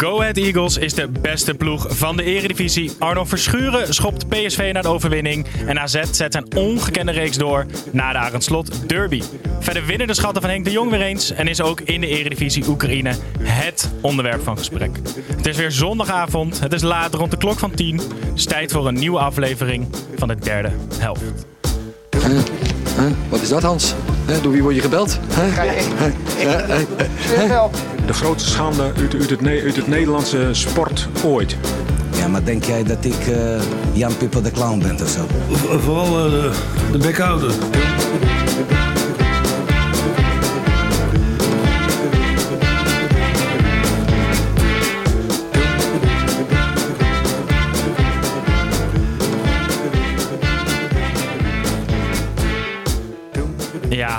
Go Ahead Eagles is de beste ploeg van de eredivisie. Arno Verschuren schopt PSV naar de overwinning. En AZ zet zijn ongekende reeks door na de Arendslot Derby. Verder winnen de schatten van Henk de Jong weer eens. En is ook in de eredivisie Oekraïne het onderwerp van gesprek. Het is weer zondagavond. Het is laat rond de klok van 10. Het is tijd voor een nieuwe aflevering van de derde helft. Wat is dat, Hans? Hè, Door wie word je gebeld? Hè? De grootste schande uit, uit, het, uit het Nederlandse sport ooit. Ja, maar denk jij dat ik eh, Jan Pippo de Clown ben of zo? Vooral eh, de, de bekhouder.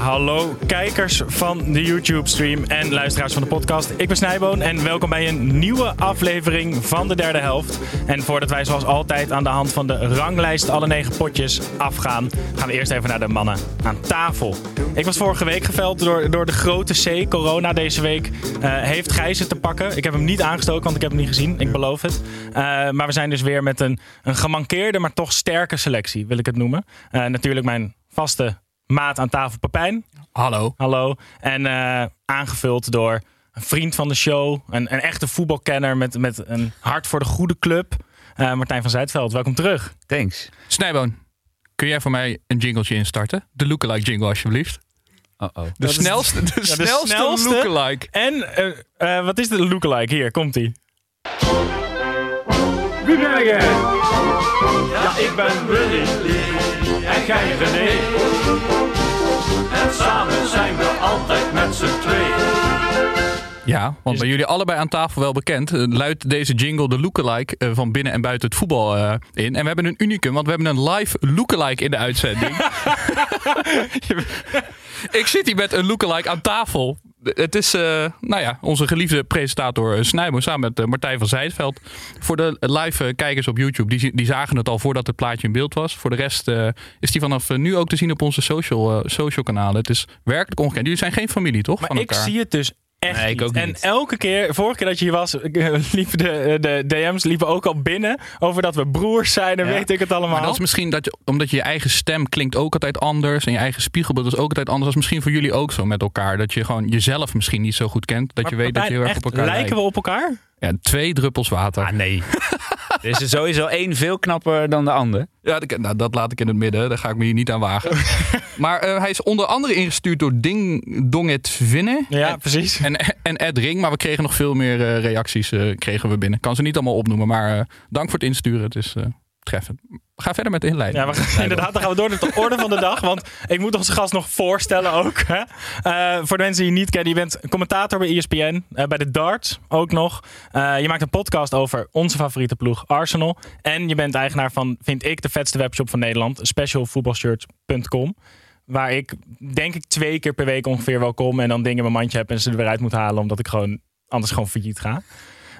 Hallo kijkers van de YouTube-stream en luisteraars van de podcast. Ik ben Snijboon en welkom bij een nieuwe aflevering van de derde helft. En voordat wij zoals altijd aan de hand van de ranglijst alle negen potjes afgaan, gaan we eerst even naar de mannen aan tafel. Ik was vorige week geveld door, door de grote C, corona. Deze week eh, heeft Gijs het te pakken. Ik heb hem niet aangestoken, want ik heb hem niet gezien. Ik beloof het. Eh, maar we zijn dus weer met een, een gemankeerde, maar toch sterke selectie, wil ik het noemen. Eh, natuurlijk mijn vaste maat aan tafel Papijn. Hallo. Hallo. En eh, aangevuld door een vriend van de show. Een, een echte voetbalkenner met, met een hart voor de goede club. Eh, Martijn van Zuidveld, welkom terug. Thanks. Snijboon, kun jij voor mij een jingletje instarten? De lookalike jingle alsjeblieft. Uh-oh. De Dat is- snelste, de de snelste, snelste. lookalike. En eh, wat is de lookalike? Hier, komt ie. Wie ben jij? Ja, ik ben Willy en jij René. En samen zijn we altijd met z'n tweeën. Ja, want bij jullie allebei aan tafel wel bekend, eh, luidt deze jingle de lookalike eh, van binnen en buiten het voetbal eh, in. En we hebben een unicum, want we hebben een live lookalike in de uitzending. Ik zit hier met een lookalike aan tafel. Het is, eh, nou ja, onze geliefde presentator eh, Snijboom samen met eh, Martijn van Zijtveld. Voor de live kijkers op YouTube, die, die zagen het al voordat het plaatje in beeld was. Voor de rest is die vanaf nu ook te zien op onze social, social kanalen. Het is werkelijk ongekend. Jullie zijn geen familie, toch? Maar van ik elkaar? zie het dus echt Nee, ik niet. ook En elke keer, vorige keer dat je hier was, eh, liepen de, de DM's liepen ook al binnen. Over dat we broers zijn en Ja. weet ik het allemaal. Maar dat is misschien dat je, omdat je je eigen stem klinkt ook altijd anders. En je eigen spiegelbeeld is ook altijd anders. Dat is misschien voor jullie ook zo met elkaar. Dat je gewoon jezelf misschien niet zo goed kent. Dat Maar je weet dat je heel erg op elkaar echt, Lijken we lijkt. op elkaar? Ja, twee druppels water. Ah, nee. er is er sowieso één veel knapper dan de ander. Ja, dat, nou, dat laat ik in het midden. Daar ga ik me hier niet aan wagen. maar eh, hij is onder andere ingestuurd door Ding Donget Vinnen. Ja, en, precies. En, en Ed Ring. Maar we kregen nog veel meer eh, reacties eh, kregen we binnen. Ik kan ze niet allemaal opnoemen. Maar eh, dank voor het insturen. Het is eh, treffend. Ga verder met de inleiding. Ja, we gaan, inderdaad, dan gaan we door naar de orde van de dag. Want ik moet onze gast nog voorstellen ook. Hè? Eh, voor de mensen die je niet kennen, je bent commentator bij ESPN. eh, bij de Darts ook nog. Eh, je maakt een podcast over onze favoriete ploeg Arsenal. En je bent eigenaar van, vind ik, de vetste webshop van Nederland. Specialfootballshirts.com. Waar ik, denk ik, twee keer per week ongeveer wel kom. En dan dingen in mijn mandje heb en ze er weer uit moet halen. Omdat ik gewoon anders gewoon failliet ga.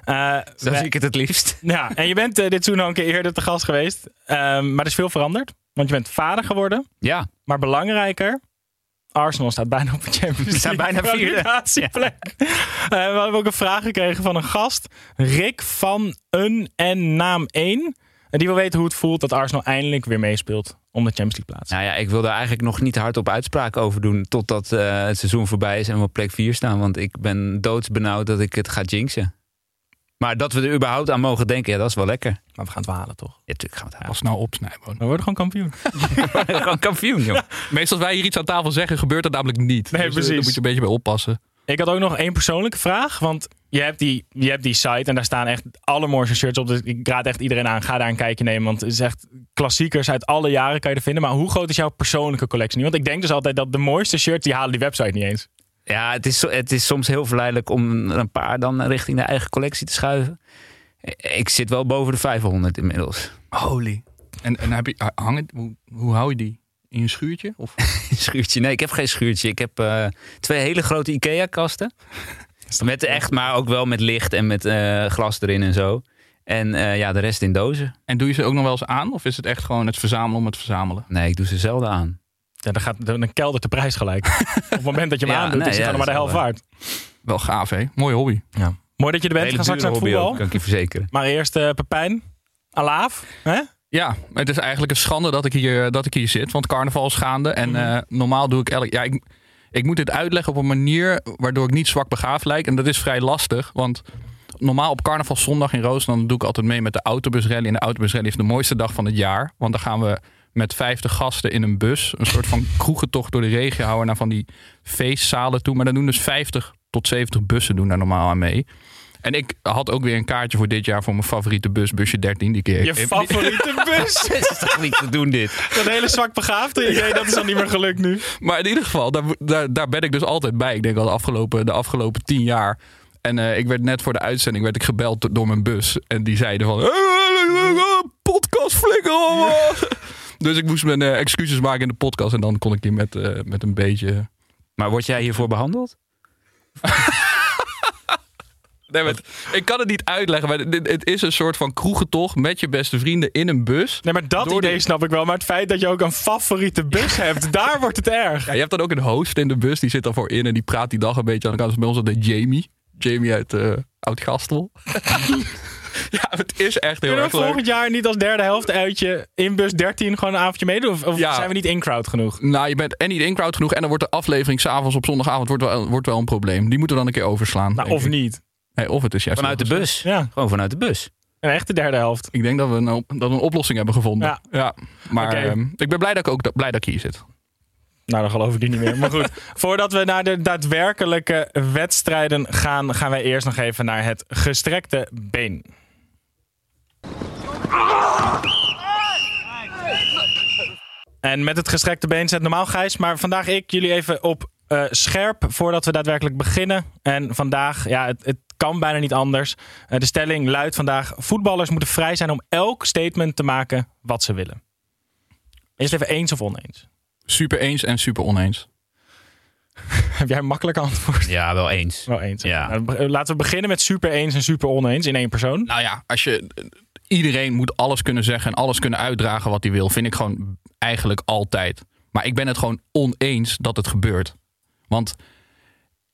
Eh, Zo wij- zie ik het het liefst. ja, en je bent eh, dit seizoen al een keer eerder te gast geweest. Ehm, maar er is veel veranderd. Want je bent vader geworden. Ja. Maar belangrijker, Arsenal staat bijna op de Champions League bijna vierde. Eh, we hebben ook een vraag gekregen van een gast. Rick van een en naam 1. En die wil weten hoe het voelt dat Arsenal eindelijk weer meespeelt om de Champions League plaats. Nou ja, ik wil daar eigenlijk nog niet hard op uitspraken over doen. Totdat eh, het seizoen voorbij is en we op plek 4 staan. Want ik ben doodsbenauwd dat ik het ga jinxen. Maar dat we er überhaupt aan mogen denken, ja, dat is wel lekker. Maar we gaan het halen, toch? Ja, natuurlijk gaan we het Pas nou op, Snijboon. We worden gewoon kampioen. halen. Gewoon kampioen, joh. Meestal als wij hier iets aan tafel zeggen, gebeurt dat namelijk niet. Nee, Dus, eh, precies. Daar moet je een beetje bij oppassen. Ik had ook nog één persoonlijke vraag. Want je hebt, die, je hebt die site en daar staan echt allermooiste shirts op. Dus ik raad echt iedereen aan. Ga daar een kijkje nemen. Want het is echt klassiekers uit alle jaren kan je er vinden. Maar hoe groot is jouw persoonlijke collectie nu? Want ik denk dus altijd dat de mooiste shirts, die halen die website niet eens. Ja, het is, het is soms heel verleidelijk om er een paar dan richting de eigen collectie te schuiven. Ik zit wel boven de 500 inmiddels. Holy. En, en heb je, hangen, hoe, hoe hou je die? In je schuurtje? Of? Schuurtje? Nee, ik heb geen schuurtje. Ik heb eh, twee hele grote IKEA-kasten. Met echt, maar ook wel met licht en met eh, glas erin en zo. En eh, ja, de rest in dozen. En doe je ze ook nog wel eens aan? Of is het echt gewoon het verzamelen om het verzamelen? Nee, ik doe ze zelden aan. Ja, dan gaat dan keldert de prijs gelijk. Op het moment dat je hem Ja, aandoet, nee, is hij ja, maar de helft wel waard. Wel gaaf, hè? Mooie hobby. Mooi dat je er bent. We gaan straks naar het voetbal. ook, kan ik je verzekeren. Maar eerst eh Pepijn. Alaaf. Hè? Ja, het is eigenlijk een schande dat ik hier, dat ik hier zit. Want carnaval is gaande. En Mhm. eh, normaal doe ik elk... Ja, ik, ik moet dit uitleggen op een manier waardoor ik niet zwak begaafd lijk. En dat is vrij lastig. Want normaal op carnavalzondag in Roos... dan doe ik altijd mee met de autobusrally. En de autobusrally is de mooiste dag van het jaar. Want dan gaan we met 50 gasten in een bus... een soort van kroegentocht door de regio houden... naar van die feestzalen toe. Maar dan doen dus 50 tot 70 bussen doen daar normaal aan mee. En ik had ook weer een kaartje voor dit jaar... voor mijn favoriete bus, busje 13. Die keer Je favoriete bus. Het is toch niet te doen dit? Dat hele zwak begaafde idee, dat is dan niet meer gelukt nu. Maar in ieder geval, daar, daar, daar ben ik dus altijd bij. Ik denk al de afgelopen, de afgelopen tien jaar. En eh, ik werd net voor de uitzending werd ik gebeld do- door mijn bus. En die zeiden van... "Eh, Podcast flikker op." Dus ik moest mijn eh, excuses maken in de podcast. En dan kon ik hier met, eh, met een beetje... Maar word jij hiervoor behandeld? Nee, maar ik kan het niet uitleggen. Maar het, het is een soort van kroegentocht met je beste vrienden in een bus. Nee, maar dat Door de- idee snap ik wel. Maar het feit dat je ook een favoriete bus hebt, daar wordt het erg. Ja, je hebt dan ook een host in de bus. Die zit daarvoor in en die praat die dag een beetje aan de kant. Dus bij ons altijd Jamie. Jamie uit eh Oud-Gastel. ja, het is echt heel Kunnen we erg leuk. volgend jaar niet als derde helft uitje in bus 13 gewoon een avondje meedoen? Of, of Ja. zijn we niet in-crowd genoeg? Nou, je bent en niet in-crowd genoeg. En dan wordt de aflevering s'avonds op zondagavond wordt wel, wordt wel een probleem. Die moeten we dan een keer overslaan. Nou, of ik. niet. Nee, of het is juist Vanuit de bus? Ja, Gewoon vanuit de bus. een echte derde helft. Ik denk dat we een, op- dat we een oplossing hebben gevonden. Ja. Maar Oké. ehm, ik ben blij dat ik ook blij dat ik hier zit. Nou, dan geloof ik die niet meer. Maar goed, voordat we naar de daadwerkelijke wedstrijden gaan, gaan wij eerst nog even naar het gestrekte been. En met het gestrekte been zet normaal Gijs, maar vandaag ik jullie even op eh, scherp voordat we daadwerkelijk beginnen. En vandaag, ja, het, het kan bijna niet anders. Eh, de stelling luidt vandaag: voetballers moeten vrij zijn om elk statement te maken wat ze willen. Eerst even eens of oneens. Super eens en super oneens. Heb jij een makkelijk antwoord? Ja, wel eens. Wel eens. Ja. Nou, Laten we beginnen met super eens en super oneens in één persoon. Nou ja, als je. Iedereen moet alles kunnen zeggen en alles kunnen uitdragen wat hij wil. Vind ik gewoon eigenlijk altijd. Maar ik ben het gewoon oneens dat het gebeurt. Want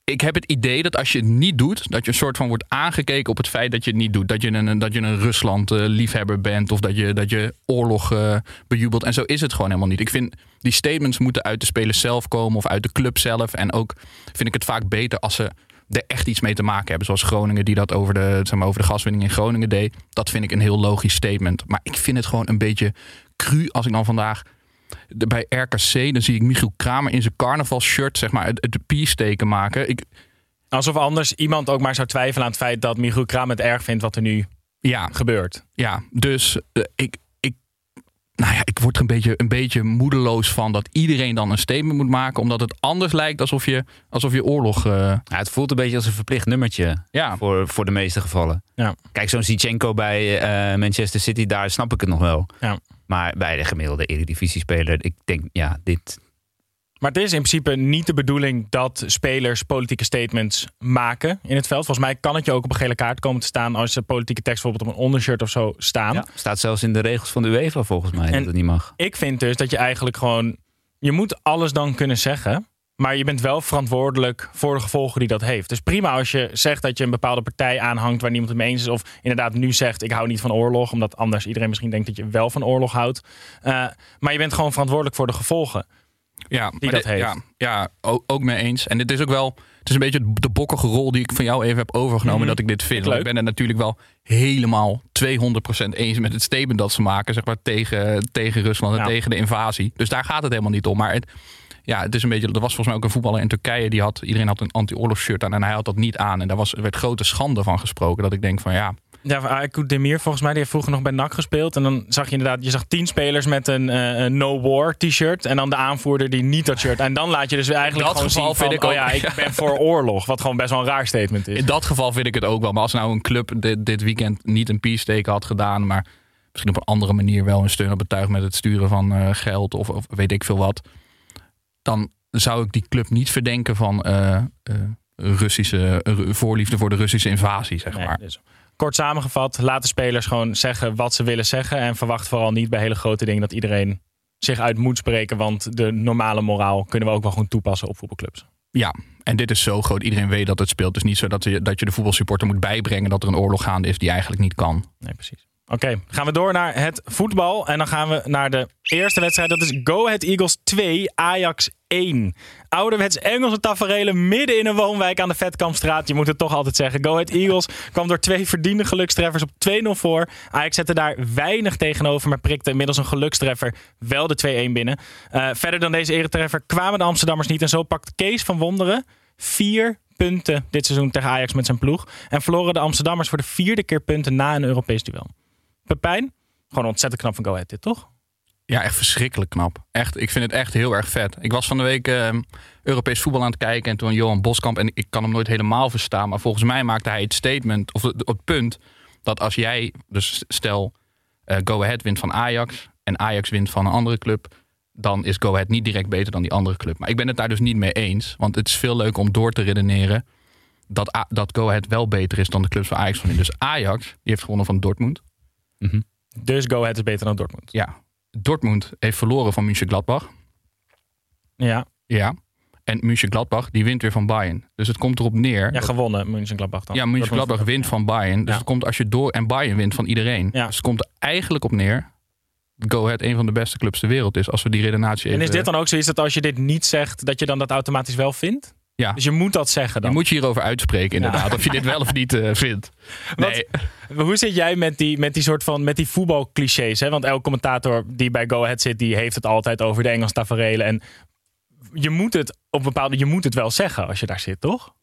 ik heb het idee dat als je het niet doet, dat je een soort van wordt aangekeken op het feit dat je het niet doet. Dat je een, dat je een Rusland-liefhebber bent of dat je, dat je oorlog eh, bejubelt. En zo is het gewoon helemaal niet. Ik vind die statements moeten uit de spelers zelf komen of uit de club zelf. En ook vind ik het vaak beter als ze er echt iets mee te maken hebben. Zoals Groningen die dat over de, zeg maar, over de gaswinning in Groningen deed. Dat vind ik een heel logisch statement. Maar ik vind het gewoon een beetje cru als ik dan vandaag de- bij RKC, dan zie ik Michiel Kramer in zijn carnavalshirt, zeg maar, het, het peace-teken maken. Ik, Alsof anders iemand ook maar zou twijfelen aan het feit dat Michiel Kraam het erg vindt wat er nu ja, gebeurt. ja, dus eh, ik, nou ja, ik word er een beetje, een beetje moedeloos van dat iedereen dan een statement moet maken, omdat het anders lijkt alsof je, alsof je oorlog. eh, Ja, het voelt een beetje als een verplicht nummertje ja, voor, voor de meeste gevallen. Ja. Kijk, zo'n Zichenko bij eh, Manchester City, daar snap ik het nog wel. Ja. Maar bij de gemiddelde Eredivisie-speler, ik denk, ja, dit... Maar het is in principe niet de bedoeling dat spelers politieke statements maken in het veld. Volgens mij kan het je ook op een gele kaart komen te staan als er politieke tekst bijvoorbeeld op een ondershirt of zo staan. Ja, staat zelfs in de regels van de UEFA volgens mij En- dat het niet mag. Ik vind dus dat je eigenlijk gewoon. Je moet alles dan kunnen zeggen. Maar je bent wel verantwoordelijk voor de gevolgen die dat heeft. Dus prima als je zegt dat je een bepaalde partij aanhangt waar niemand het mee eens is. Of inderdaad nu zegt ik hou niet van oorlog. Omdat anders iedereen misschien denkt dat je wel van oorlog houdt. Eh, maar je bent gewoon verantwoordelijk voor de gevolgen. Ja, die dat dit- heeft. Ja, ja ook, ook mee eens. En het is ook wel, het is een beetje de bokkige rol die ik van jou even heb overgenomen Mhm. dat ik dit vind. Ik ben het natuurlijk wel helemaal 200% eens met het statement dat ze maken, zeg maar, tegen, tegen Rusland en Ja. tegen de invasie. Dus daar gaat het helemaal niet om. Maar het, ja, het is een beetje, er was volgens mij ook een voetballer in Turkije die had, iedereen had een anti-oorlogsshirt aan en hij had dat niet aan. En daar was, er werd grote schande van gesproken. Dat ik denk van ja, Ja, Aiko Demir volgens mij, die heeft vroeger nog bij NAC gespeeld. En dan zag je inderdaad, je zag tien spelers met een, eh, een No War t-shirt. En dan de aanvoerder die niet dat shirt. En dan laat je dus eigenlijk dat gewoon geval zien van, vind ik oh ook- ja, ik ben voor oorlog. Wat gewoon best wel een raar statement is. In dat geval vind ik het ook wel. Maar als nou een club dit, dit weekend niet een peace had gedaan, maar misschien op een andere manier wel een steun op betuig met het sturen van eh, geld of, of weet ik veel wat, dan zou ik die club niet verdenken van eh, Russische voorliefde voor de Russische invasie, zeg maar. Kort samengevat, laat de spelers gewoon zeggen wat ze willen zeggen. En verwacht vooral niet bij hele grote dingen dat iedereen zich uit moet spreken. Want de normale moraal kunnen we ook wel gewoon toepassen op voetbalclubs. Ja, en dit is zo groot. Iedereen weet dat het speelt. Is niet zo dat je, dat je de voetbalsupporter moet bijbrengen dat er een oorlog gaande is die eigenlijk niet kan. Nee, precies. Oké, gaan we door naar het voetbal. En dan gaan we naar de eerste wedstrijd. Dat is Go Ahead Eagles 2, Ajax 1. Ouderwets Engelse taferelen midden in een woonwijk aan de Vetkampstraat. Je moet het toch altijd zeggen. Go Ahead Eagles kwam door twee verdiende gelukstreffers op 2-0 voor. Ajax zette daar weinig tegenover, maar prikte inmiddels een gelukstreffer wel de 2-1 binnen. Eh, verder dan deze eretreffer kwamen de Amsterdammers niet. En zo pakt Kees van Wonderen vier punten dit seizoen tegen Ajax met zijn ploeg. En verloren de Amsterdammers voor de vierde keer punten na een Europees duel. Pepijn, gewoon ontzettend knap van Go Ahead dit, toch? Ja, echt verschrikkelijk knap. Echt, ik vind het echt heel erg vet. Ik was van de week eh, Europees voetbal aan het kijken en toen Johan Boskamp, en ik kan hem nooit helemaal verstaan, maar volgens mij maakte hij het statement, of het, het punt, dat als jij, dus stel, eh, Go Ahead wint van Ajax en Ajax wint van een andere club, dan is Go Ahead niet direct beter dan die andere club. Maar ik ben het daar dus niet mee eens, want het is veel leuker om door te redeneren dat, A- dat Go Ahead wel beter is dan de clubs van Ajax van in. Dus Ajax, die heeft gewonnen van Dortmund. Dus Go Ahead is beter dan Dortmund. Ja, Dortmund heeft verloren van Mönchengladbach. Ja, Ja. En Mönchengladbach die wint weer van Bayern. Dus het komt erop neer. ja gewonnen Mönchengladbach dan. ja, Mönchengladbach wint van Bayern. Dus Ja. het komt als je door en Bayern wint van iedereen. Ja. Dus het komt er eigenlijk op neer. Go Ahead een van de beste clubs ter wereld is. Als we die redenatie even. En is dit dan ook zoiets dat als je dit niet zegt, dat je dan dat automatisch wel vindt? Ja. Dus je moet dat zeggen Je dan. moet je hierover uitspreken, inderdaad. Of je dit wel of niet eh, vindt. Nee, Hoe zit jij met die, met die soort van met die voetbalclichés? Hè? Want elke commentator die bij Go Ahead zit, die heeft het altijd over de Engelse taferelen. En je moet het op bepaalde, je moet het wel zeggen als je daar zit, toch?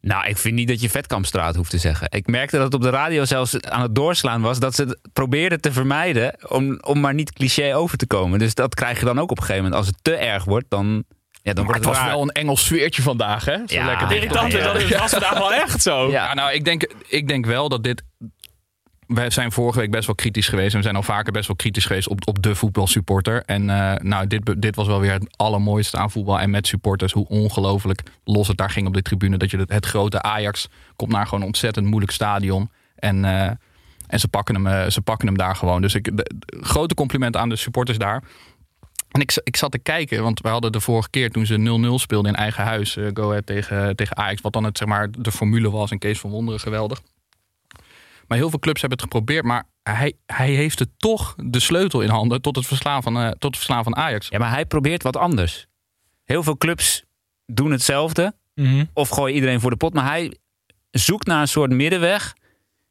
Nou, ik vind niet dat je Vetkampstraat hoeft te zeggen. Ik merkte dat het op de radio zelfs aan het doorslaan was... dat ze het probeerden te vermijden om, om maar niet cliché over te komen. Dus dat krijg je dan ook op een gegeven moment. Als het te erg wordt, dan, ja, dan maar wordt het het was wel een Engels sfeertje vandaag, hè? Zo Ja. lekker Irritant is ja. dat het was vandaag wel echt zo. Ja. Nou, ik denk, ik denk wel dat dit. Wij zijn vorige week best wel kritisch geweest. En we zijn al vaker best wel kritisch geweest op, op de voetbalsupporter. En eh, nou, dit, dit was wel weer het allermooiste aan voetbal. En met supporters, hoe ongelooflijk los het daar ging op de tribune. Dat je het, het grote Ajax komt naar gewoon een ontzettend moeilijk stadion. En, eh, en ze, pakken hem, eh, ze pakken hem daar gewoon. Dus ik, de- de- grote compliment aan de supporters daar. En ik, ik zat te kijken, want we hadden de vorige keer toen ze 0-0 speelden in eigen huis, eh, Go Ahead tegen, tegen Ajax, wat dan het, zeg maar, de formule was en Kees van Wonderen geweldig. Maar heel veel clubs hebben het geprobeerd, maar hij, hij heeft het toch de sleutel in handen tot het verslaan van, eh, tot het verslaan van Ajax. Ja, maar hij probeert wat anders. Heel veel clubs doen hetzelfde. Mhm. Of gooien iedereen voor de pot. Maar hij zoekt naar een soort middenweg...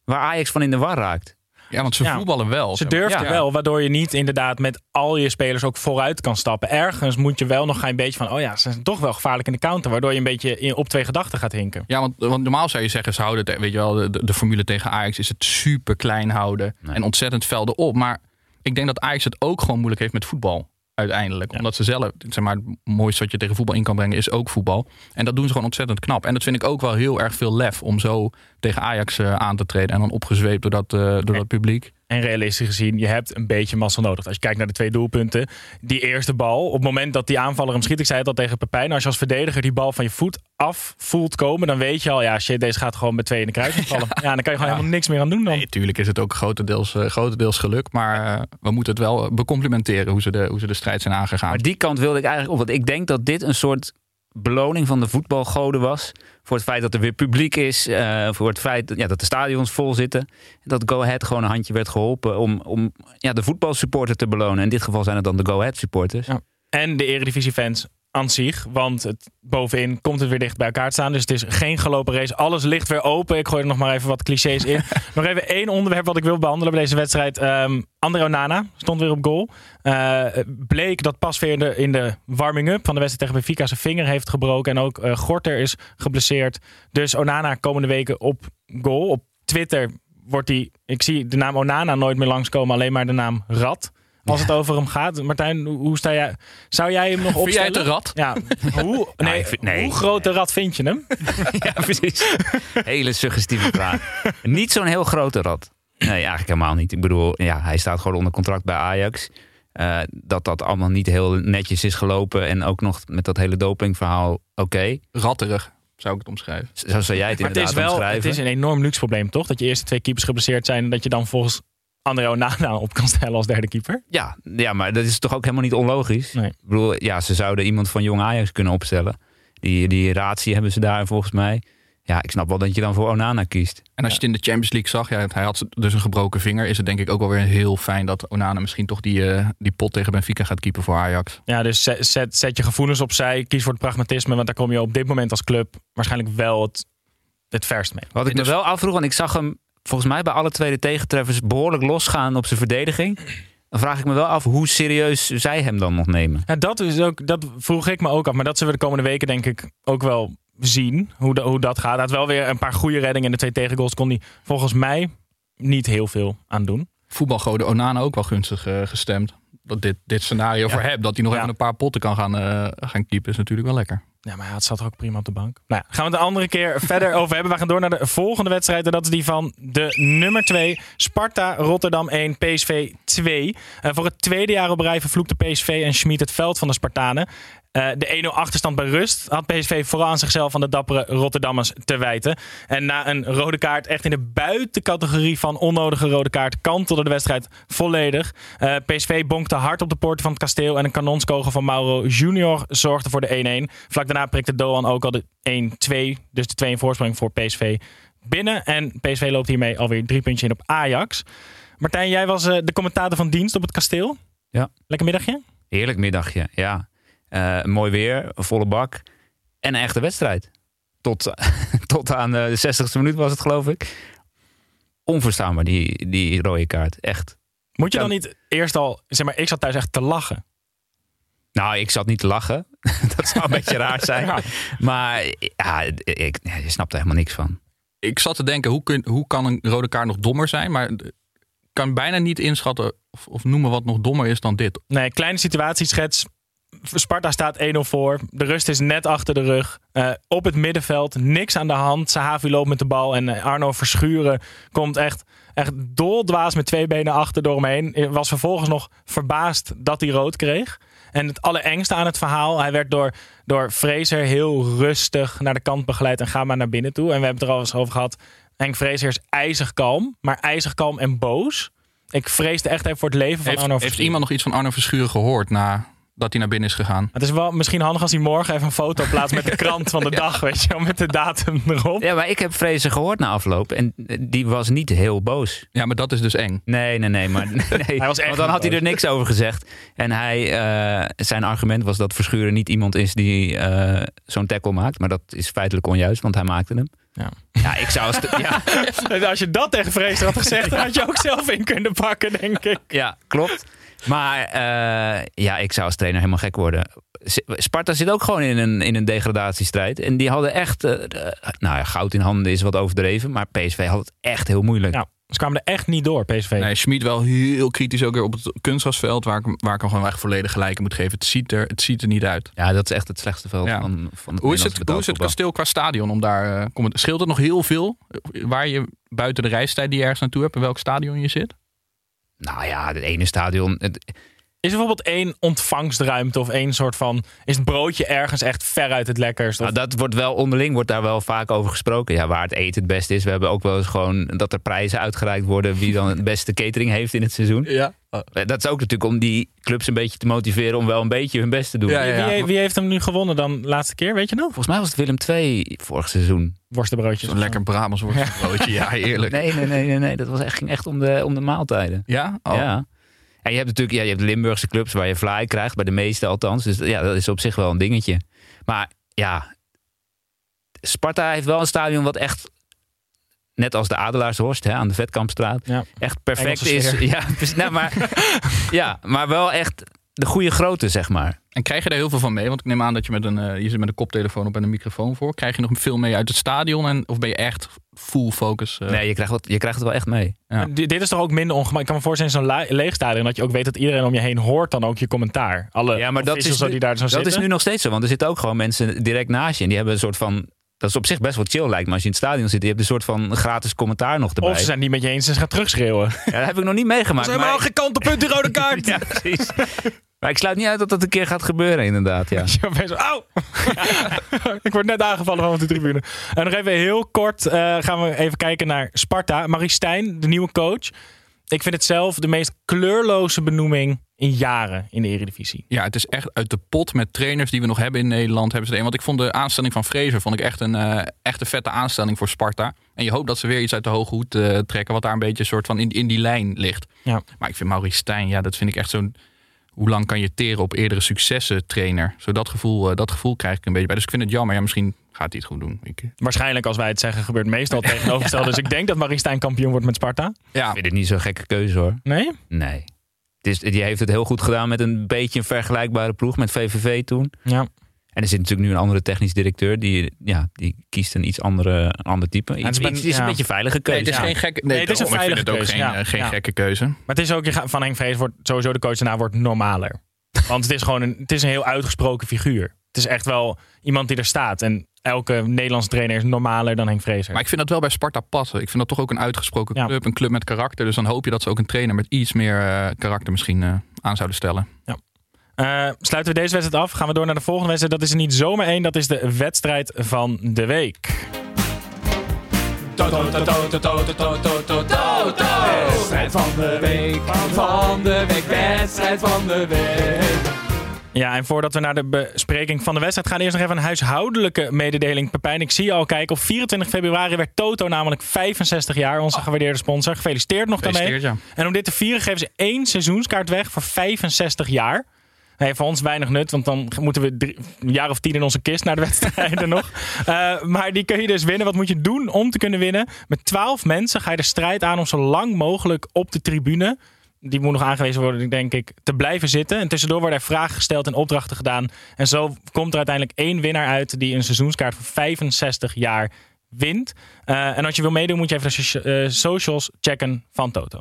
waar Ajax van in de war raakt. Ja, want ze Ja. voetballen wel. Ze Ja. wel, waardoor je niet inderdaad met al je spelers ook vooruit kan stappen. Ergens moet je wel nog een beetje van, oh ja, ze zijn toch wel gevaarlijk in de counter. Waardoor je een beetje in, op twee gedachten gaat hinken. Ja, want, want normaal zou je zeggen, ze houden het, weet je wel, de, de formule tegen Ajax is het super klein houden Nee. en ontzettend velden op. Maar ik denk dat Ajax het ook gewoon moeilijk heeft met voetbal. Uiteindelijk. Ja. Omdat ze zelf, zeg maar, het mooiste wat je tegen voetbal in kan brengen is ook voetbal. En dat doen ze gewoon ontzettend knap. En dat vind ik ook wel heel erg veel lef om zo tegen Ajax eh, aan te treden. En dan opgezweept door dat, eh, door dat publiek. En realistisch gezien, je hebt een beetje mazzel nodig. Als je kijkt naar de twee doelpunten. Die eerste bal, op het moment dat die aanvaller hem schiet. Ik zei het al tegen Pepijn. Als je als verdediger die bal van je voet af voelt komen. Dan weet je al, ja shit, deze gaat gewoon met twee in de kruis vallen. Ja, dan kan je gewoon helemaal niks meer aan doen dan. Nee, tuurlijk is het ook grotendeels, eh, grotendeels geluk. Maar eh, we moeten het wel becomplimenteren hoe ze de, hoe ze de strijd zijn aangegaan. Maar die kant wilde ik eigenlijk op. Want ik denk dat dit een soort beloning van de voetbalgoden was. Voor het feit dat er weer publiek is. eh, voor het feit ja, dat de stadions vol zitten. En dat Go Ahead gewoon een handje werd geholpen om, om ja, de voetbalsupporter te belonen. In dit geval zijn het dan de Go Ahead supporters. En de Eredivisie-fans aan zich. Want het, bovenin komt het weer dicht bij elkaar te staan. Dus het is geen gelopen race. Alles ligt weer open. Ik gooi er nog maar even wat clichés in. nog even één onderwerp wat ik wil behandelen bij deze wedstrijd. Ehm André Onana stond weer op goal. Eh, bleek dat pas weer in de, in de warming-up van de wedstrijd tegen Benfica zijn vinger heeft gebroken. En ook eh, Gorter is geblesseerd. Dus Onana komende weken op goal. Op Twitter wordt hij... Ik zie de naam Onana nooit meer langskomen, alleen maar de naam Rad. Als het over hem gaat. Martijn, hoe sta jij... Zou jij hem nog Vind jij opstellen? het een rat? Ja. Hoe, nee, vind- nee. hoe groot de rat vind je hem? ja, precies. Hele suggestieve vraag. Niet zo'n heel grote rat. Nee, eigenlijk helemaal niet. Ik bedoel, ja, hij staat gewoon onder contract bij Ajax. Eh, dat dat allemaal niet heel netjes is gelopen. En ook nog met dat hele dopingverhaal. Oké, Ratterig, zou ik het omschrijven. zo zou jij het Maar het inderdaad is wel omschrijven. het is een enorm luxe probleem, toch? Dat je eerste twee keepers geblesseerd zijn... en dat je dan volgens André Onana op kan stellen als derde keeper. Ja, ja, maar dat is toch ook helemaal niet onlogisch? Nee. Ik bedoel, ja, ze zouden iemand van jong Ajax kunnen opstellen. Die, die ratie hebben ze daar volgens mij. Ja, ik snap wel dat je dan voor Onana kiest. En als je het in de Champions League zag, ja, hij had dus een gebroken vinger. Is het denk ik ook wel weer heel fijn dat Onana misschien toch die, eh, die pot tegen Benfica gaat keepen voor Ajax. Ja, dus zet, zet, zet je gevoelens opzij. Kies voor het pragmatisme. Want daar kom je op dit moment als club waarschijnlijk wel het, het verst mee. Wat ik me Dus- wel afvroeg, want ik zag hem volgens mij bij alle tweede tegentreffers behoorlijk losgaan op zijn verdediging. Dan vraag ik me wel af hoe serieus zij hem dan nog nemen. Ja, dat, is ook, dat vroeg ik me ook af. Maar dat zullen we de komende weken denk ik ook wel zien. Hoe, de- hoe dat gaat. Hij had wel weer een paar goede reddingen. En de twee tegengoals kon hij volgens mij niet heel veel aan doen. Voetbalgoden Onana ook wel gunstig eh, gestemd. Dat dit, dit scenario voor hem, dat hij nog Ja. even een paar potten kan gaan, eh, gaan keepen, is natuurlijk wel lekker. Ja, maar hij zat er ook prima op de bank. Nou, ja, gaan we het een andere keer verder over hebben. We gaan door naar de volgende wedstrijd. En dat is die van de nummer 2. Sparta Rotterdam 1, PSV 2. Eh, voor het tweede jaar op rij vervloekte PSV en Schmid het veld van de Spartanen. Eh, de 1-0 achterstand bij rust had PSV vooral aan zichzelf van de dappere Rotterdammers te wijten. En na een rode kaart, echt in de buitencategorie van onnodige rode kaart, kantelde de wedstrijd volledig. Eh, PSV bonkte hard op de poorten van het kasteel en een kanonskogel van Mauro Junior zorgde voor de 1-1. Vlak daarna prikte Doan ook al de 1-2, dus de 2 in voorsprong voor PSV binnen. En PSV loopt hiermee alweer drie puntjes in op Ajax. Martijn, jij was eh, de commentator van dienst op het kasteel. Ja. Lekker middagje? Heerlijk middagje, ja. Eh, mooi weer, een volle bak. En een echte wedstrijd. Tot, tot aan de 60ste minuut was het, geloof ik. Onverstaanbaar, die, die rode kaart. Echt. Moet je dan niet eerst al, zeg maar, ik zat thuis echt te lachen. Nou, ik zat niet te lachen. dat zou een beetje raar zijn. Ja. Maar ja, ik, je snapt er helemaal niks van. Ik zat te denken, hoe, kun, hoe kan een rode kaart nog dommer zijn? Maar ik kan bijna niet inschatten of, of noemen wat nog dommer is dan dit. Nee, kleine situatieschets. Sparta staat 1-0 voor. De rust is net achter de rug. Eh, op het middenveld, niks aan de hand. Sahavi loopt met de bal en eh, Arno Verschuren komt echt, echt doldwaas met twee benen achter door hem heen. Was vervolgens nog verbaasd dat hij rood kreeg. En het allerengste aan het verhaal, hij werd door, door Fraser heel rustig naar de kant begeleid en ga maar naar binnen toe. En we hebben het er al eens over gehad. Henk Fraser is ijzig kalm, maar ijzig kalm en boos. Ik vreesde echt even voor het leven van Heeft, Arno heeft Verschuren. iemand nog iets van Arno Verschuren gehoord nadat hij naar binnen is gegaan? Het is wel misschien handig als hij morgen even een foto plaatst met de krant van de dag, weet je wel, met de datum erop. Ja, maar ik heb Vrezen gehoord na afloop. En die was niet heel boos. Ja, maar dat is dus eng. Nee, nee, nee. Maar, nee was echt want dan had hij er niks over gezegd. En hij, eh, zijn argument was dat Verschuren niet iemand is die eh, zo'n tackle maakt. Maar dat is feitelijk onjuist, want hij maakte hem. Ja. Ja, ik zou... als de- ja, Als je dat tegen Vrees had gezegd, dan had je ook zelf in kunnen pakken, denk ik. ja, klopt. Maar eh, ja, ik zou als trainer helemaal gek worden. Sparta zit ook gewoon in een, in een degradatiestrijd. En die hadden echt... eh, nou ja, goud in handen is wat overdreven. Maar PSV had het echt heel moeilijk. Ja, ze kwamen er echt niet door, PSV. Nee, Schmid wel heel kritisch ook weer op het kunstgrasveld, waar ik, hem- waar ik hem gewoon echt volledig gelijk in moet geven. Het ziet er, het ziet er niet uit. Ja, dat is echt het slechtste veld Ja. van, van het Hoe is het, Nederlandse hoe is het kasteel qua stadion? Om daar, kom- scheelt het nog heel veel waar je buiten de reistijd die je ergens naartoe hebt, in welk stadion je zit? Nou ja, het ene stadion... Het, Is er bijvoorbeeld één ontvangstruimte of één soort van... Is het broodje ergens echt veruit het lekkerst? Of, Nou, dat wordt wel onderling, wordt daar wel vaak over gesproken. Ja, waar het eten het beste is. We hebben ook wel eens gewoon dat er prijzen uitgereikt worden wie dan het beste catering heeft in het seizoen. Ja. Eh, Dat is ook natuurlijk om die clubs een beetje te motiveren om wel een beetje hun best te doen. Ja, ja. wie, wie heeft hem nu gewonnen dan de laatste keer, weet je nog? Volgens mij was het Willem II vorig seizoen. Worstenbroodjes. Zo'n lekker Brabants worstenbroodje. Ja, heerlijk. Nee, nee, nee, nee, nee. Dat was echt, ging echt om de, om de maaltijden. Ja? Oh. Ja. En je hebt natuurlijk ja, je hebt Limburgse clubs waar je fly krijgt, bij de meeste althans. Dus ja, dat is op zich wel een dingetje. Maar ja, Sparta heeft wel een stadion wat echt, net als de Adelaarshorst hè, aan de Vetkampstraat, Ja. echt perfect is. Ja, nou, maar, ja, maar wel echt de goede grootte, zeg maar. En krijg je daar heel veel van mee? Want ik neem aan dat je met een, eh, je zit met een koptelefoon op en een microfoon voor. Krijg je nog veel mee uit het stadion? En, of ben je echt full focus. eh. Nee, je krijgt, wat, je krijgt het wel echt mee. Ja. Dit is toch ook minder ongemakkelijk. Ik kan me voorstellen, in zo'n leeg stadion, dat je ook weet dat iedereen om je heen hoort dan ook je commentaar. Alle Ja, maar dat is, nu, die daar zo dat zitten. is nu nog steeds zo. Want er zitten ook gewoon mensen direct naast je. En die hebben een soort van... Dat is op zich best wel chill lijkt me als je in het stadion zit. Je hebt een soort van gratis commentaar nog erbij. Of ze zijn niet met je eens en ze gaan terugschreeuwen. Ja, dat heb ik nog niet meegemaakt. helemaal maar- geen kantelpunt, die rode kaart. Ja, precies. Maar ik sluit niet uit dat dat een keer gaat gebeuren, inderdaad. Ja. Ik word net aangevallen van de tribune. En nog even heel kort eh, gaan we even kijken naar Sparta. Marie Stijn, de nieuwe coach. Ik vind het zelf de meest kleurloze benoeming in jaren in de Eredivisie. Ja, het is echt uit de pot met trainers die we nog hebben in Nederland. Hebben ze een. Want ik vond de aanstelling van Fraser vond ik echt een, eh, echt een vette aanstelling voor Sparta. En je hoopt dat ze weer iets uit de hoge hoed eh, trekken. Wat daar een beetje soort van in, in die lijn ligt. Ja. Maar ik vind Maurice Stijn, ja, dat vind ik echt zo'n. Hoe lang kan je teren op eerdere successen trainer? Zo dat gevoel, eh, dat gevoel krijg ik een beetje bij. Dus ik vind het jammer. Ja, misschien gaat hij het goed doen. Ik, Waarschijnlijk als wij het zeggen gebeurt meestal het tegenovergestelde. Dus ik denk dat Marie Stijn kampioen wordt met Sparta. ja, Ik vind het niet zo'n gekke keuze hoor. Nee? Nee. Het is, die heeft het heel goed gedaan met een beetje een vergelijkbare ploeg met VVV toen. Ja. En er zit natuurlijk nu een andere technisch directeur. Die, ja, die kiest een iets andere, een ander type. het Iets, het is ja. een beetje veilige Nee, keuze. het is Ja. geen gekke. Nee, het is een daarom, ik vind veilige het ook keuze, geen, ja. eh, geen Ja. gekke keuze. Maar het is ook, van Henk Vrees wordt sowieso de coach daarna wordt normaler. Want het is gewoon een, het is een heel uitgesproken figuur. Het is echt wel iemand die er staat. En elke Nederlandse trainer is normaler dan Henk Vrezer. Maar ik vind dat wel bij Sparta passen. Ik vind dat toch ook een uitgesproken Ja. club. Een club met karakter. Dus dan hoop je dat ze ook een trainer met iets meer eh, karakter misschien eh, aan zouden stellen. Eh, sluiten we deze wedstrijd af. Gaan we door naar de volgende wedstrijd. Dat is er niet zomaar één. Dat is de wedstrijd van de week. Wedstrijd van de week, van de week, wedstrijd van de week. Ja, en voordat we naar de bespreking van de wedstrijd gaan, eerst nog even een huishoudelijke mededeling. Pepijn, ik zie je al kijken. Op 24 februari werd Toto namelijk 65 jaar, onze gewaardeerde sponsor. Gefeliciteerd nog daarmee. Gefeliciteerd, ja. En om dit te vieren geven ze één seizoenskaart weg voor 65 jaar. Nee, voor ons weinig nut, want dan moeten we drie- een jaar of tien in onze kist naar de wedstrijden nog. Eh, maar die kun je dus winnen. Wat moet je doen om te kunnen winnen? Met 12 mensen ga je de strijd aan om zo lang mogelijk op de tribune. Die moet nog aangewezen worden, denk ik, te blijven zitten. En tussendoor worden er vragen gesteld en opdrachten gedaan. En zo komt er uiteindelijk één winnaar uit die een seizoenskaart voor 65 jaar wint. Eh, en als je wil meedoen, moet je even de eh, socials checken van Toto.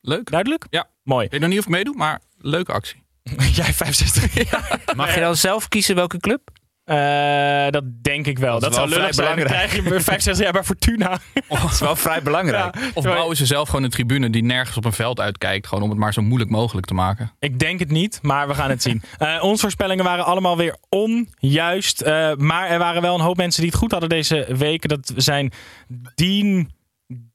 Leuk. Duidelijk? Ja. Mooi. Ik weet nog niet of ik meedoe, maar leuke actie. Jij 65 jaar. Mag je dan zelf kiezen welke club? Eh, dat denk ik wel. Dat Dat, is wel vrij zijn. Dan belangrijk. krijg je weer 65 jaar bij Fortuna. Dat is wel vrij belangrijk. Ja. Of bouwen ze zelf gewoon een tribune die nergens op een veld uitkijkt. Gewoon om het maar zo moeilijk mogelijk te maken. Ik denk het niet, maar we gaan het zien. Eh, onze voorspellingen waren allemaal weer onjuist. Eh, maar er waren wel een hoop mensen die het goed hadden deze week. Dat zijn Dean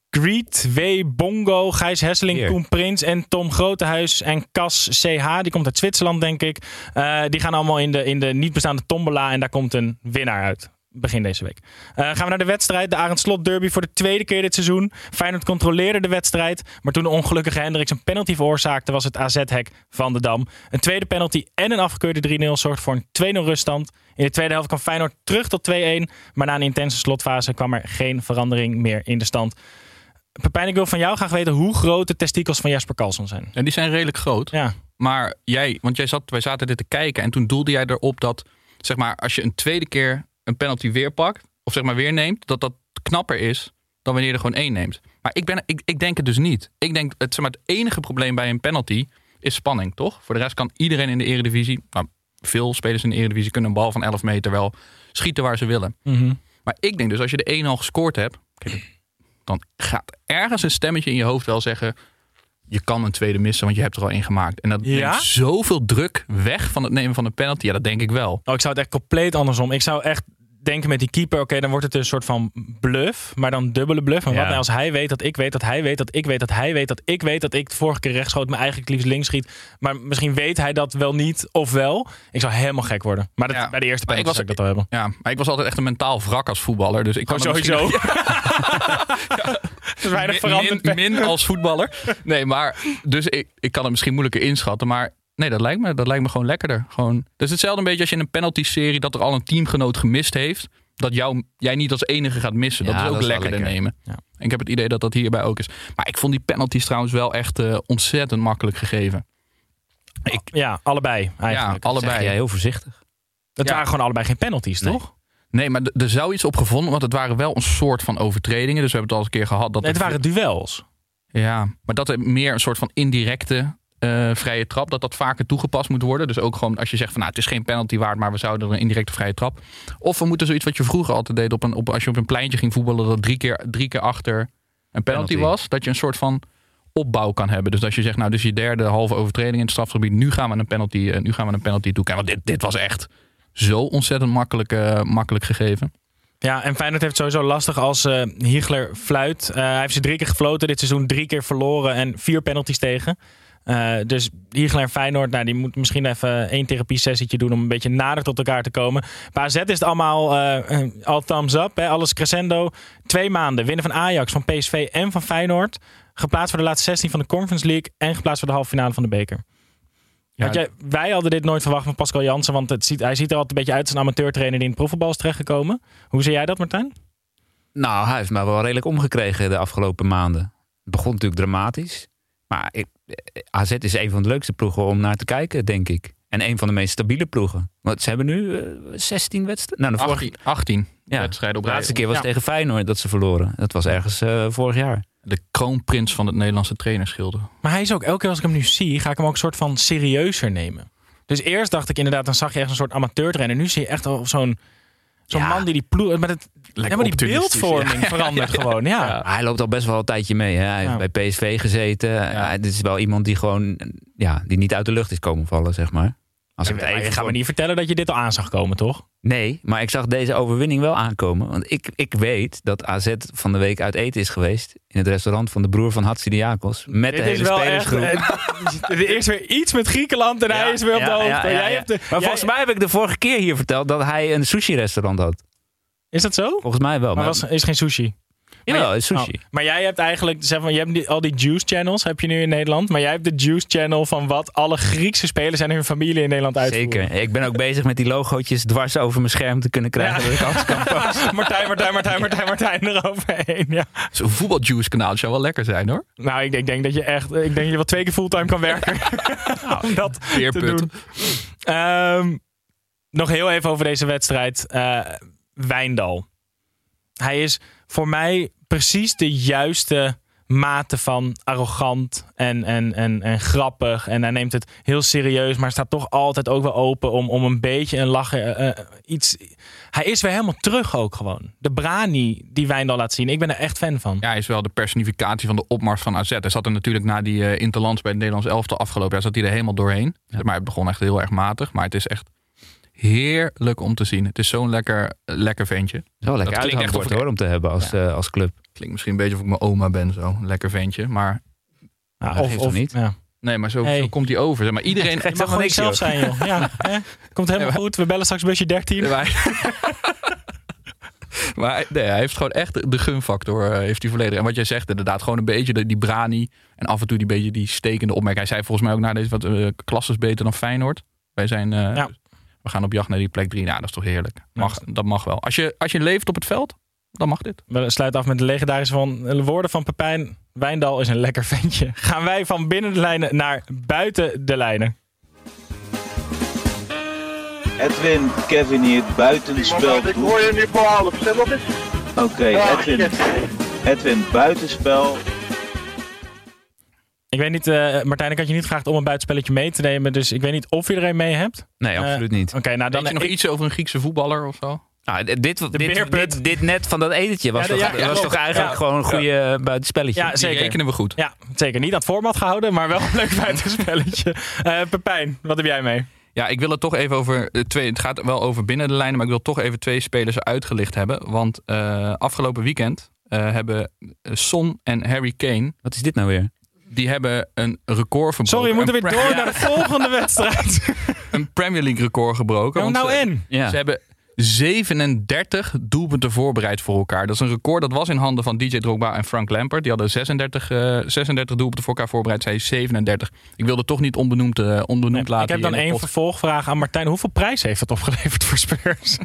Greet, W. Bongo, Gijs Hesseling. Koen Prins en Tom Grotehuis en Cas CH. Die komt uit Zwitserland, denk ik. Eh, die gaan allemaal in de, in de niet bestaande tombola en daar komt een winnaar uit. Begin deze week. Eh, gaan we naar de wedstrijd. De Arend Slot Derby voor de tweede keer dit seizoen. Feyenoord controleerde de wedstrijd. Maar toen de ongelukkige Hendricks een penalty veroorzaakte... was het AZ-hek van de Dam. Een tweede penalty en een afgekeurde 3-0 zorgt voor een 2-0 ruststand. In de tweede helft kwam Feyenoord terug tot 2-1. Maar na een intense slotfase kwam er geen verandering meer in de stand. Pepijn, ik wil van jou graag weten hoe groot de testikels van Jasper Karlsson zijn. En die zijn redelijk groot. Ja, Maar jij, want jij zat, wij zaten dit te kijken. En toen doelde jij erop dat, zeg maar, als je een tweede keer een penalty weer pakt. Of zeg maar weer neemt. Dat dat knapper is dan wanneer je er gewoon één neemt. Maar ik, ben, ik, ik denk het dus niet. Ik denk, het, zeg maar, het enige probleem bij een penalty is spanning, toch? Voor de rest kan iedereen in de eredivisie... Nou, veel spelers in de eredivisie kunnen een bal van 11 meter wel schieten waar ze willen. Mhm. Maar ik denk dus, als je de 1 al gescoord hebt... kijk, dan gaat ergens een stemmetje in je hoofd wel zeggen... je kan een tweede missen, want je hebt er al één gemaakt. En dat Ja? neemt zoveel druk weg van het nemen van een penalty. Ja, dat denk ik wel. Oh, ik zou het echt compleet andersom. Ik zou echt denken met die keeper, oké, dan wordt het een soort van bluff, maar dan dubbele bluff. Maar Ja. wat nou als hij weet dat ik weet dat hij weet dat ik weet dat hij weet dat ik weet dat ik de vorige keer rechts schoot, maar eigenlijk liefst links schiet. Maar misschien weet hij dat wel niet of wel. Ik zou helemaal gek worden. Maar dat, Ja. bij de eerste penalty zou ik dat al hebben. Ja, maar ik was altijd echt een mentaal wrak als voetballer. Dus ik kan Oh, misschien- sowieso. Min, veranderd. min, min als voetballer. Nee, maar dus ik, ik kan het misschien moeilijker inschatten. Maar nee, dat lijkt me, dat lijkt me gewoon lekkerder. Gewoon. Dus hetzelfde een beetje als je in een penalty-serie dat er al een teamgenoot gemist heeft. Dat jou, jij niet als enige gaat missen. Ja, dat is ook dat is lekkerder lekker. nemen. Ja. En ik heb het idee dat dat hierbij ook is. Maar ik vond die penalties trouwens wel echt eh, ontzettend makkelijk gegeven. Ja, allebei eigenlijk. Ja, allebei. Jij heel voorzichtig. Het Ja. waren gewoon allebei geen penalties, Nee. toch? Nee, maar er zou iets op gevonden, want het waren wel een soort van overtredingen. Dus we hebben het al eens een keer gehad. Dat Het er- waren duels. Ja, maar dat er meer een soort van indirecte eh, vrije trap, dat dat vaker toegepast moet worden. Dus ook gewoon als je zegt van nou, het is geen penalty waard, maar we zouden een indirecte vrije trap. Of we moeten zoiets wat je vroeger altijd deed op een, op, als je op een pleintje ging voetballen, dat drie keer, drie keer achter een penalty, Penalty. was. Dat je een soort van opbouw kan hebben. Dus als je zegt, nou, dus je derde halve overtreding in het strafgebied, nu gaan we een penalty, eh, nu gaan we een penalty toekijken. Want dit, dit was echt zo ontzettend makkelijk, eh, makkelijk gegeven. Ja, en Feyenoord heeft het sowieso lastig als eh Hiegler fluit. Hij heeft ze drie keer gefloten dit seizoen, drie keer verloren en vier penalties tegen. Eh, dus Hiegler en Feyenoord, nou, die moet misschien even één therapie-sessietje doen om een beetje nader tot elkaar te komen. Bij AZ is het allemaal eh, al thumbs up, hè, alles crescendo. Twee maanden, winnen van Ajax, van PSV en van Feyenoord. Geplaatst voor de laatste 16 van de Conference League en geplaatst voor de halve finale van de beker. Ja, jij, wij hadden dit nooit verwacht van Pascal Jansen, want het ziet, hij ziet er altijd een beetje uit als een amateurtrainer die in het profvoetbal is terechtgekomen. Hoe zie jij dat, Martijn? Nou, hij heeft me wel redelijk omgekregen de afgelopen maanden. Het begon natuurlijk dramatisch. Maar ik, eh, AZ is een van de leukste ploegen om naar te kijken, denk ik. En een van de meest stabiele ploegen. Want ze hebben nu eh, 16 wedstrijden. Nou, de vorige, 18, 18 ja, wedstrijden op de laatste keer was Ja. tegen Feyenoord dat ze verloren. Dat was ergens eh, vorig jaar. De kroonprins van het Nederlandse trainerschilde. Maar hij is ook, elke keer als ik hem nu zie, ga ik hem ook een soort van serieuzer nemen. Dus eerst dacht ik inderdaad, dan zag je echt een soort amateurtrainer. Nu zie je echt al zo'n zo'n Ja. man die die ploeg... Met het, ja, maar die beeldvorming verandert gewoon, ja. Hij loopt al best wel een tijdje mee. Hè? Hij heeft bij PSV gezeten. Ja, dit is wel iemand die gewoon ja, die niet uit de lucht is komen vallen, zeg maar. Als ik je gaat me niet vertellen dat je dit al aan zag komen, toch? Nee, maar ik zag deze overwinning wel aankomen. Want ik, ik weet dat AZ van de week uit eten is geweest. In het restaurant van de broer van Hatsidiakos. Met de Dit is hele wel echt... spelersgroep. eh, Er is weer iets met Griekenland en hij is weer op de Ja, hoogte. ja, ja, Jij ja. hebt de- Maar jij- volgens mij heb ik de vorige keer hier verteld dat hij een sushi-restaurant had. Is dat zo? Volgens mij wel. Maar Maar, was, is geen sushi. Jawel, Maar- is sushi. Oh, maar jij hebt eigenlijk, zeg maar, je hebt die- al die juice channels heb je nu in Nederland. Maar jij hebt de juice channel van wat alle Griekse spelers en hun familie in Nederland uitvoeren. Zeker. Ik ben ook bezig met die logootjes dwars over mijn scherm te kunnen krijgen. Ja. Dat ik alles kan posten. Martijn, Martijn, Martijn, Martijn, Martijn eroverheen. Ja. Zo'n voetbaljuice kanaal zou wel lekker zijn hoor. Nou, ik denk, ik denk dat je echt, ik denk dat je wel twee keer fulltime kan werken. om dat te doen. Ehm, nog heel even over deze wedstrijd. Eh, Wijndal. Hij is voor mij precies de juiste mate van arrogant en, en, en, en grappig. En hij neemt het heel serieus, maar staat toch altijd ook wel open om, om een beetje een lachen. eh, eh, iets. Hij is weer helemaal terug ook gewoon. De Brani die Wijndal laat zien. Ik ben er echt fan van. Ja, hij is wel de personificatie van de opmars van AZ. Hij zat er natuurlijk na die eh interlands bij het Nederlands elftal afgelopen jaar. Zat hij er helemaal doorheen. Maar het begon echt heel erg matig. Maar het is echt heerlijk om te zien. Het is zo'n lekker, lekker ventje. Wel lekker Dat klinkt echt uithangbord of ik- hoor, om te hebben als, eh, als club. Klinkt misschien een beetje of ik mijn oma ben zo. Lekker ventje. Maar dat geeft toch niet? Ja. nee, maar zo, Hey. zo komt hij over. Zeg maar iedereen... Je mag gewoon niks, zelf zijn, joh. Ja, hè? Komt helemaal goed. We bellen straks busje 13. Maar hij, nee, hij heeft gewoon echt de- gunfactor eh, heeft hij volledig. En wat jij zegt, inderdaad, gewoon een beetje die brani. En af en toe die beetje die stekende opmerking. Hij zei volgens mij ook na deze wat klasses beter dan Feyenoord. Wij zijn, eh, Ja. We gaan op jacht naar die plek drie. Nou, dat is toch heerlijk. Mag, dat mag wel. Als je, als je leeft op het veld, dan mag dit. We sluiten af met de legendarische van, woorden van Pepijn. Wijndal is een lekker ventje. Gaan wij van binnen de lijnen naar buiten de lijnen. Edwin, Kevin hier, buitenspel. Ik hoor je nu voor half. Zeg wat is? Oké, Edwin, Edwin, buitenspel. Ik weet niet, eh, Martijn, ik had je niet gevraagd om een buitenspelletje mee te nemen. Dus ik weet niet of je er een mee hebt. Nee, absoluut niet. Oké, nou dan Dan je nog ik- iets over een Griekse voetballer of zo? Nou, dit, dit, dit, beerput. dit, dit net van dat etentje was, Ja, toch, ja, ja, was toch eigenlijk Ja. gewoon een goede eh, buitenspelletje. Ja, Die zeker. rekenen we goed. Ja, zeker. Niet het format gehouden, maar wel een leuk buitenspelletje. Eh Pepijn, wat heb jij mee? Ja, ik wil het toch even over eh, twee. Het gaat wel over binnen de lijnen, maar ik wil toch even twee spelers uitgelicht hebben. Want eh, afgelopen weekend eh, hebben Son en Harry Kane. Wat is dit nou weer? Die hebben een record verbroken. Sorry, we moeten weer door naar de volgende wedstrijd. Een Premier League record gebroken. Nou, want nou en? Ja. Ze hebben 37 doelpunten voorbereid voor elkaar. Dat is een record dat was in handen van DJ Drogba en Frank Lampard. Die hadden 36, eh 36 doelpunten voor elkaar voorbereid. Zij 37. Ik wilde toch niet onbenoemd, eh, onbenoemd laten. ik heb dan in één vervolgvraag aan Martijn. Hoeveel prijs heeft het opgeleverd voor Spurs?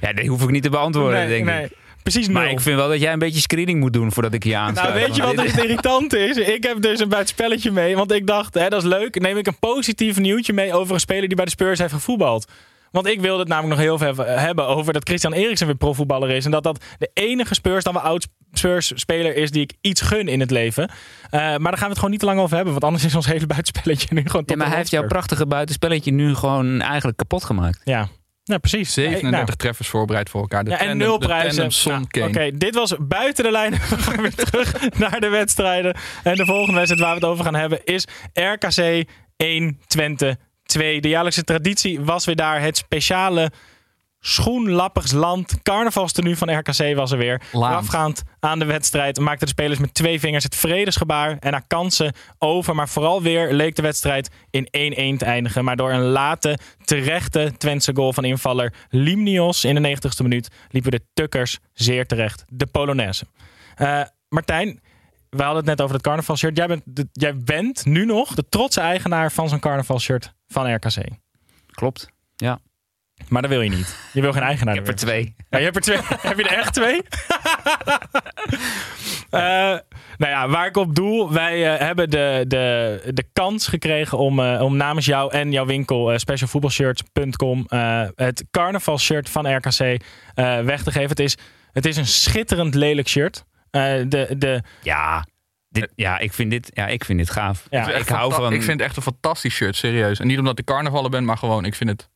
Ja, die hoef ik niet te beantwoorden, denk ik. Precies nul. Maar ik vind wel dat jij een beetje screening moet doen voordat ik je aansluit. Nou, weet je wat dus irritant is? Ik heb dus een buitenspelletje mee. Want ik dacht, hè, dat is leuk. Neem ik een positief nieuwtje mee over een speler die bij de Spurs heeft gevoetbald. Want ik wilde het namelijk nog heel veel even hebben over dat Christian Eriksen weer profvoetballer is. En dat dat de enige Spurs dan wel oud Spurs speler is die ik iets gun in het leven. Eh, maar daar gaan we het gewoon niet te lang over hebben. Want anders is ons hele buitenspelletje nu gewoon Ja, tot maar de hij heeft jouw prachtige buitenspelletje nu gewoon eigenlijk kapot gemaakt. Ja, ja precies. 37 Nou, treffers voorbereid voor elkaar. De Ja, en tandem- nul de prijzen. Nou. Oké, dit was buiten de lijnen. We gaan weer terug naar de wedstrijden. En de volgende wedstrijd waar we het over gaan hebben is RKC 1 Twente 2. De jaarlijkse traditie was weer daar. Het speciale schoenlappersland carnavalstenu van RKC was er weer. Voorafgaand aan de wedstrijd maakten de spelers met twee vingers het vredesgebaar. En na kansen over. Maar vooral weer leek de wedstrijd in 1-1 te eindigen. Maar door een late, terechte Twentse goal van invaller Limnios in de 90ste minuut liepen de Tukkers zeer terecht. De Polonaise. Eh, Martijn, we hadden het net over het carnavalshirt. Jij bent, de- jij bent nu nog de trotse eigenaar van zo'n carnavalshirt van RKC. Klopt. Ja. Maar dat wil je niet. Je wil geen eigenaar. Ik heb er twee. Ja, je hebt er twee. heb je er echt twee? Eh, nou ja, waar ik op doel. Wij eh, hebben de, de, de kans gekregen om, eh, om namens jou en jouw winkel specialvoetbalshirts.com eh, het carnavalshirt van RKC eh, weg te geven. Het is, het is een schitterend lelijk shirt. Eh, de, de, Ja. Dit, ja, ik vind dit, ja, ik vind dit gaaf. Ja, ik hou van... Ik vind het echt een fantastisch shirt, serieus. En niet omdat ik carnavallen ben, maar gewoon, ik vind het...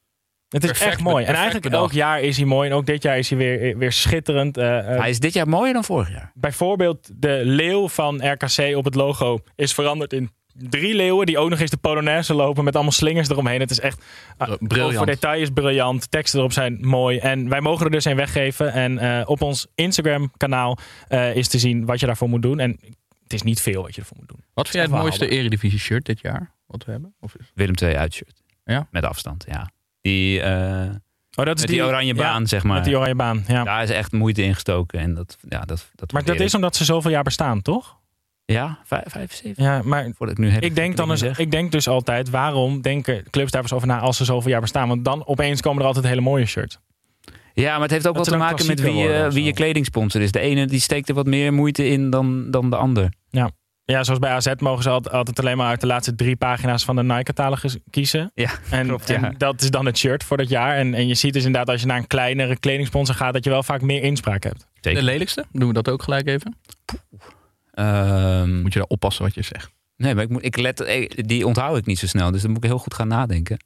het is Perfect echt mooi. En eigenlijk bedacht. elk jaar is hij mooi. En ook dit jaar is hij weer, weer schitterend. Eh, eh, Hij is dit jaar mooier dan vorig jaar. bijvoorbeeld de leeuw van RKC op het logo is veranderd in drie leeuwen die ook nog eens de Polonaise lopen met allemaal slingers eromheen. Het is echt uh, Briljant. Voor detail is briljant. Teksten erop zijn mooi. En wij mogen er dus een weggeven. En eh, op ons Instagram kanaal eh, is te zien wat je daarvoor moet doen. En het is niet veel wat je ervoor moet doen. Wat vind jij het mooiste haalbaar. eredivisie shirt dit jaar? Wat we hebben? Of is... Willem II uitshirt. Ja? Met afstand, ja. Die, eh, Oh, dat is met die, oranje ja, baan, zeg maar. Met die oranje baan, ja. Daar is echt moeite in gestoken. En dat, ja, dat, dat maar dat is omdat ze zoveel jaar bestaan, toch? Ja, vijf, vijf zeven. Ja, maar Voordat ik nu heb. ik denk, dan eens, ik denk dus altijd, waarom denken clubs daar eens over na als ze zoveel jaar bestaan? Want dan opeens komen er altijd hele mooie shirts. Ja, maar het heeft ook Dat wel ze te maken met wie, je- wie je kledingsponsor is. De ene die steekt er wat meer moeite in dan, dan de ander. Ja, zoals bij AZ mogen ze altijd, altijd alleen maar uit de laatste drie pagina's van de Nike-catalogus kiezen. Ja, En, klopt, ja. en dat is dan het shirt voor dat jaar. En, en je ziet dus inderdaad als je naar een kleinere kledingsponsor gaat, dat je wel vaak meer inspraak hebt. Zeker. De lelijkste? Doen we dat ook gelijk even? Ehm, Moet je daar oppassen wat je zegt. nee, maar ik moet, ik let, eh, die onthoud ik niet zo snel. Dus dan moet ik heel goed gaan nadenken.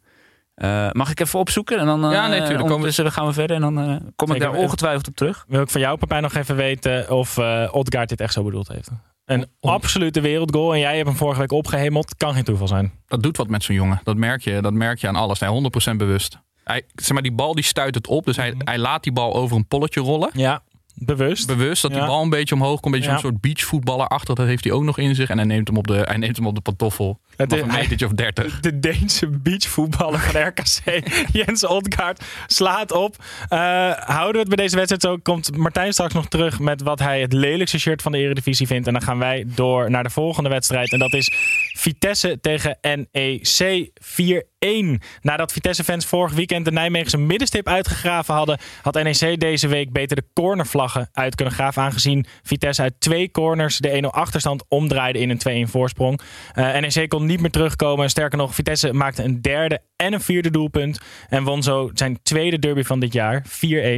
Eh, mag ik even opzoeken? En dan, eh, Ja, nee, we- ondertussen gaan we verder. En dan eh, kom ik daar ongetwijfeld op terug. Wil ik van jou, Papijn, nog even weten of eh Odgaard dit echt zo bedoeld heeft. Een absolute wereldgoal en jij hebt hem vorige week opgehemeld. Kan geen toeval zijn. Dat doet wat met zo'n jongen. Dat merk je, dat merk je aan alles. Hij is 100% bewust. Hij, zeg maar, die bal die stuit het op. Dus hij, hij laat die bal over een polletje rollen. Ja, bewust. Bewust dat die Ja. bal een beetje omhoog komt. Een beetje Ja. zo'n soort beachvoetballer achter. Dat heeft hij ook nog in zich. En hij neemt hem op de, hij neemt hem op de pantoffel. Het een metertje of 30. De Deense beachvoetballer van RKC, Jens Odgaard, slaat op. Eh, houden we het bij deze wedstrijd zo? Komt Martijn straks nog terug met wat hij het lelijkste shirt van de Eredivisie vindt. En dan gaan wij door naar de volgende wedstrijd. En dat is Vitesse tegen NEC 4-1. Nadat Vitesse-fans vorig weekend de Nijmeegse middenstip uitgegraven hadden, had NEC deze week beter de cornervlaggen uit kunnen graven. Aangezien Vitesse uit twee corners de 1-0 achterstand omdraaide in een 2-1 voorsprong. Eh, NEC kon niet meer terugkomen. Sterker nog, Vitesse maakte een derde en een vierde doelpunt. En won zo zijn tweede derby van dit jaar. 4-1,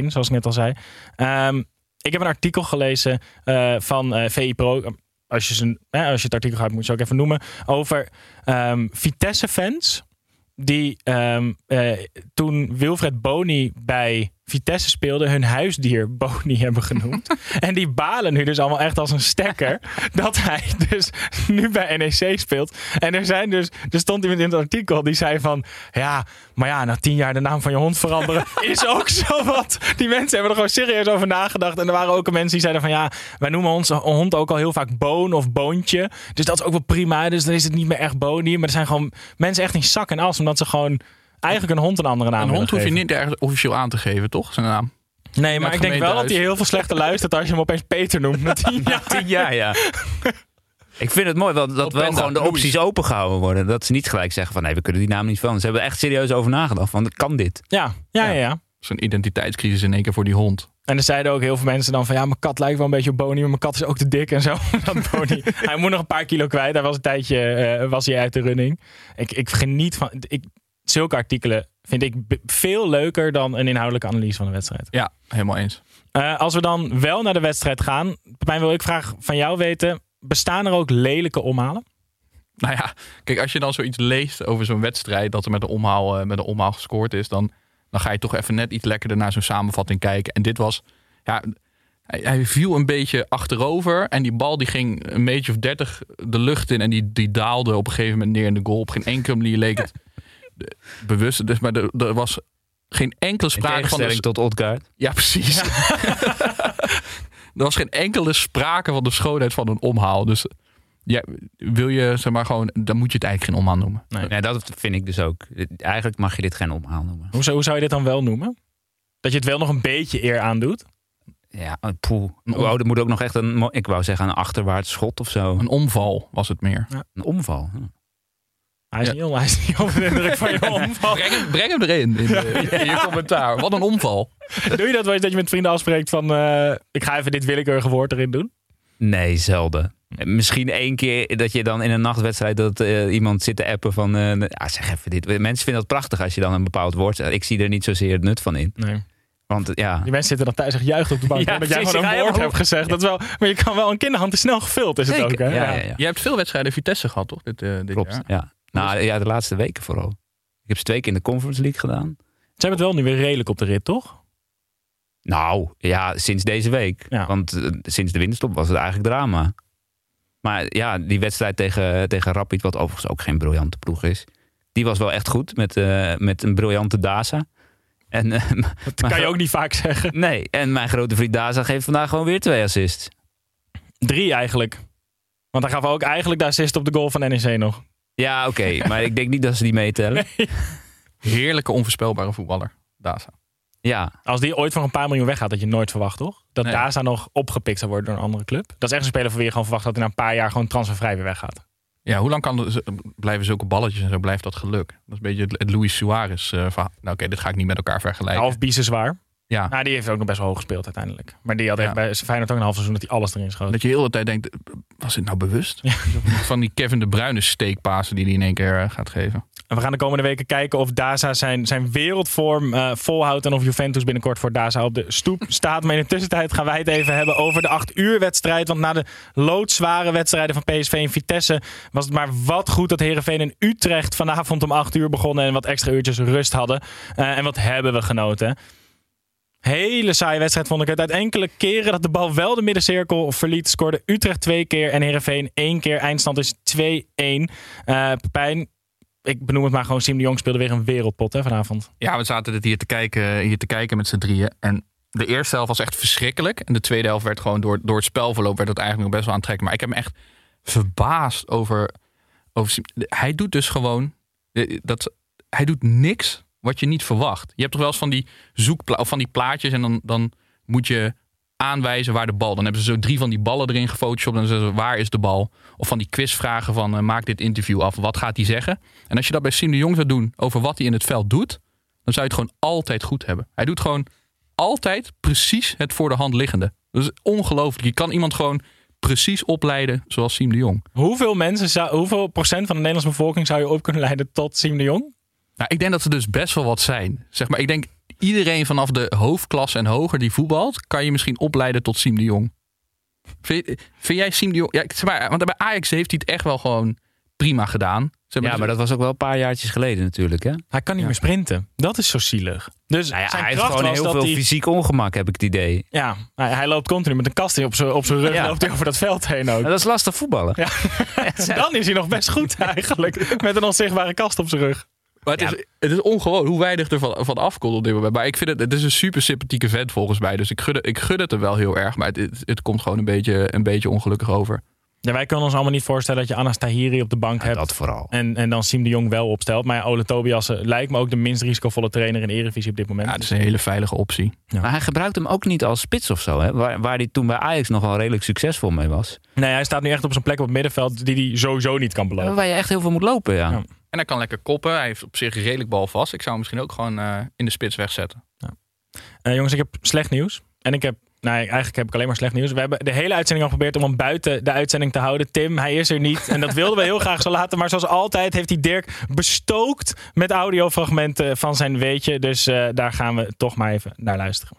zoals ik net al zei. Ehm, ik heb een artikel gelezen eh, van eh, VI Pro. Als je, zijn, als je het artikel gaat, moet je ook even noemen. Over ehm, Vitesse-fans. Die ehm, eh, toen Wilfred Boni bij Vitesse speelde, hun huisdier Boni hebben genoemd. en die balen nu dus allemaal echt als een stekker. dat hij dus nu bij NEC speelt. En er zijn dus, er stond iemand in het artikel die zei van. Ja, maar ja, na tien jaar de naam van je hond veranderen is ook zo wat. Die mensen hebben er gewoon serieus over nagedacht. En er waren ook mensen die zeiden van ja, wij noemen onze hond ook al heel vaak Boon of Boontje. Dus dat is ook wel prima. Dus dan is het niet meer echt Boni. Maar er zijn gewoon mensen echt in zak en as. Omdat ze gewoon eigenlijk een hond een andere naam Een hond hoef je niet ergens officieel aan te geven, toch? Zijn naam. Nee, maar ik denk wel dat hij heel veel slechter luistert als je hem opeens Peter noemt. Na tien jaar. Tien jaar, ja. Ik vind het mooi wel, dat wel gewoon de opties opengehouden worden. Dat ze niet gelijk zeggen van nee, we kunnen die naam niet van. Ze hebben echt serieus over nagedacht van kan dit? Ja, ja, ja. ja. Zo'n identiteitscrisis in één keer voor die hond. En er zeiden ook heel veel mensen dan van ja, mijn kat lijkt wel een beetje op Boni, maar mijn kat is ook te dik en zo. Dat Boni, hij moet nog een paar kilo kwijt. Hij was een tijdje eh, was hij uit de running. Ik, ik geniet van. Ik, zulke artikelen vind ik veel leuker dan een inhoudelijke analyse van een wedstrijd. Ja, helemaal eens. Eh, als we dan wel naar de wedstrijd gaan, Pepijn wil ik graag van jou weten, bestaan er ook lelijke omhalen? Nou ja, kijk, als je dan zoiets leest over zo'n wedstrijd, dat er met een omhaal, eh, met een omhaal gescoord is, dan, dan ga je toch even net iets lekkerder naar zo'n samenvatting kijken. En dit was, ja, hij, hij viel een beetje achterover en die bal die ging een meter of dertig de lucht in en die, die daalde op een gegeven moment neer in de goal. Op geen enkele manier leek het bewust, dus, maar er, er was geen enkele In sprake van... tegenstelling tot Odgaard. Ja, precies. er was geen enkele sprake van de schoonheid van een omhaal. Dus ja, wil je zeg maar gewoon, dan moet je het eigenlijk geen omhaal noemen. Nee. Ja, dat vind ik dus ook. Eigenlijk mag je dit geen omhaal noemen. Hoe zou, hoe zou je dit dan wel noemen? Dat je het wel nog een beetje eer aandoet? Ja, oh, poeh. Oh, dat moet ook nog echt een, ik wou zeggen, een achterwaarts schot of zo. Een omval was het meer. Een omval. hm. Hij is, Ja. niet, heel- hij is niet onder de indruk van je omval. Breng hem, breng hem erin in, de- in je commentaar. Wat een omval. Doe je dat wel eens dat je met vrienden afspreekt van... eh, ik ga even dit willekeurige woord erin doen? Nee, zelden. Misschien één keer dat je dan in een nachtwedstrijd dat eh, iemand zit te appen van, eh, ja, zeg even dit. Mensen vinden dat prachtig als je dan een bepaald woord zegt. Ik zie er niet zozeer het nut van in. Nee. Want ja, Die mensen zitten dan thuis echt juicht op de bank. Ja, dat jij gewoon een woord je hebt gezegd. Dat wel, maar je kan wel een kinderhand te snel gevuld is het Zeker. ook. Hè? Ja, ja, ja. Je hebt veel wedstrijden Vitesse gehad, toch? Dit, eh, dit klopt. jaar. Ja. Nou ja, de laatste weken vooral. Ik heb ze twee keer in de Conference League gedaan. Ze hebben het wel nu weer redelijk op de rit, toch? Nou, ja, sinds deze week. Ja. Want eh, sinds de winterstop was het eigenlijk drama. Maar ja, die wedstrijd tegen, tegen Rapid, wat overigens ook geen briljante ploeg is. Die was wel echt goed met, eh, met een briljante Daza. En, eh, Dat kan je ook niet vaak zeggen. Nee, en mijn grote vriend Daza geeft vandaag gewoon weer twee assists. Drie eigenlijk. Want hij gaf ook eigenlijk de assist op de goal van NEC nog. Ja, oké. maar ik denk niet dat ze die meetellen. Heerlijke, onvoorspelbare voetballer. Daza. Ja, Als die ooit voor een paar miljoen weggaat, dat je nooit verwacht, toch? Dat Nee. Daza nog opgepikt zou worden door een andere club. Dat is echt een speler van wie je gewoon verwacht dat hij na een paar jaar gewoon transfervrij weer weggaat. Ja, hoe lang kan er, blijven zulke balletjes en zo blijft dat geluk? Dat is een beetje het, Luis Suarez eh, verhaal. Nou oké, dit ga ik niet met elkaar vergelijken. Half zwaar. Ja, Nou, die heeft ook nog best wel hoog gespeeld uiteindelijk. Maar die had echt Ja. bij Feyenoord ook een half seizoen dat hij alles erin schoot. dat je heel de hele tijd denkt, was dit nou bewust? Van die Kevin de Bruyne steekpasen die hij in één keer eh, gaat geven. En we gaan de komende weken kijken of Daza zijn, zijn wereldvorm eh, volhoudt. En of Juventus binnenkort voor Daza op de stoep staat. Maar in de tussentijd gaan wij het even hebben over de 8 uur wedstrijd. Want na de loodzware wedstrijden van PSV en Vitesse was het maar wat goed dat Herenveen en Utrecht vanavond om 8 uur begonnen. En wat extra uurtjes rust hadden. Eh, en wat hebben we genoten. Hele saaie wedstrijd vond ik het. Uit enkele keren dat de bal wel de middencirkel verliet, scoorde Utrecht twee keer en Herenveen één keer. Eindstand is 2-1. Eh Pepijn, ik benoem het maar gewoon, Siem de Jong speelde weer een wereldpot hè, vanavond. Ja, we zaten het hier te kijken, hier te kijken met z'n drieën. En de eerste helft was echt verschrikkelijk. En de tweede helft werd gewoon door, door het spelverloop werd het eigenlijk nog best wel aantrekkelijk. Maar ik heb me echt verbaasd over, over Hij doet dus gewoon... eh, Dat, hij doet niks wat je niet verwacht. Je hebt toch wel eens van die zoekpla of van die plaatjes en dan, dan moet je aanwijzen waar de bal. Dan hebben ze zo drie van die ballen erin gefotoshopt en dan zeggen ze waar is de bal? Of van die quizvragen van eh, maak dit interview af. Wat gaat hij zeggen? En als je dat bij Siem de Jong zou doen over wat hij in het veld doet, dan zou je het gewoon altijd goed hebben. Hij doet gewoon altijd precies het voor de hand liggende. Dat is ongelooflijk. Je kan iemand gewoon precies opleiden zoals Siem de Jong. Hoeveel mensen, zou, hoeveel procent van de Nederlandse bevolking zou je op kunnen leiden tot Siem de Jong? Nou, ik denk dat er dus best wel wat zijn. Zeg maar, ik denk iedereen vanaf de hoofdklasse en hoger die voetbalt, kan je misschien opleiden tot Siem de Jong. Vind, jij Siem de Jong? Ja, zeg maar, want bij Ajax heeft hij het echt wel gewoon prima gedaan. Zeg ja, maar dat was ook wel een paar jaartjes geleden natuurlijk. Hè? Hij kan niet meer sprinten. Dat is zo zielig. Dus Nou ja, zijn hij heeft gewoon was heel veel hij, fysiek ongemak, heb ik het idee. Ja, hij, hij loopt continu met een kast op zijn op zijn rug. Ja. loopt hij over dat veld heen ook. Maar dat is lastig voetballen. Ja. Dan is hij nog best goed eigenlijk. Met een onzichtbare kast op zijn rug. Maar het, is, het is ongewoon hoe weinig er van, van afkomt op dit moment. Maar ik vind het, het is een super sympathieke vent volgens mij. Dus ik gun, het- ik gun het er wel heel erg. Maar het, het, het komt gewoon een beetje, een beetje ongelukkig over. Ja, wij kunnen ons allemaal niet voorstellen dat je Anas Tahiri op de bank hebt. Dat vooral. En, en dan Siem de Jong wel opstelt. Maar ja, Ole Tobiasse lijkt me ook de minst risicovolle trainer in de Eredivisie op dit moment. Ja, het is een hele veilige optie. Maar hij gebruikt hem ook niet als spits of zo. Hè? Waar, waar hij toen bij Ajax nog wel redelijk succesvol mee was. Nee, hij staat nu echt op zijn plek op het middenveld die hij sowieso niet kan belopen. Waar je echt heel veel moet lopen, ja. En hij kan lekker koppen. Hij heeft op zich redelijk balvast. Ik zou hem misschien ook gewoon eh, in de spits wegzetten. Eh, jongens, ik heb slecht nieuws. En ik heb Nee, eigenlijk heb ik alleen maar slecht nieuws. We hebben de hele uitzending al geprobeerd om hem buiten de uitzending te houden. Tim, hij is er niet. En dat wilden we heel graag zo laten. Maar zoals altijd heeft hij Dirk bestookt met audiofragmenten van zijn weetje. Dus eh, daar gaan we toch maar even naar luisteren.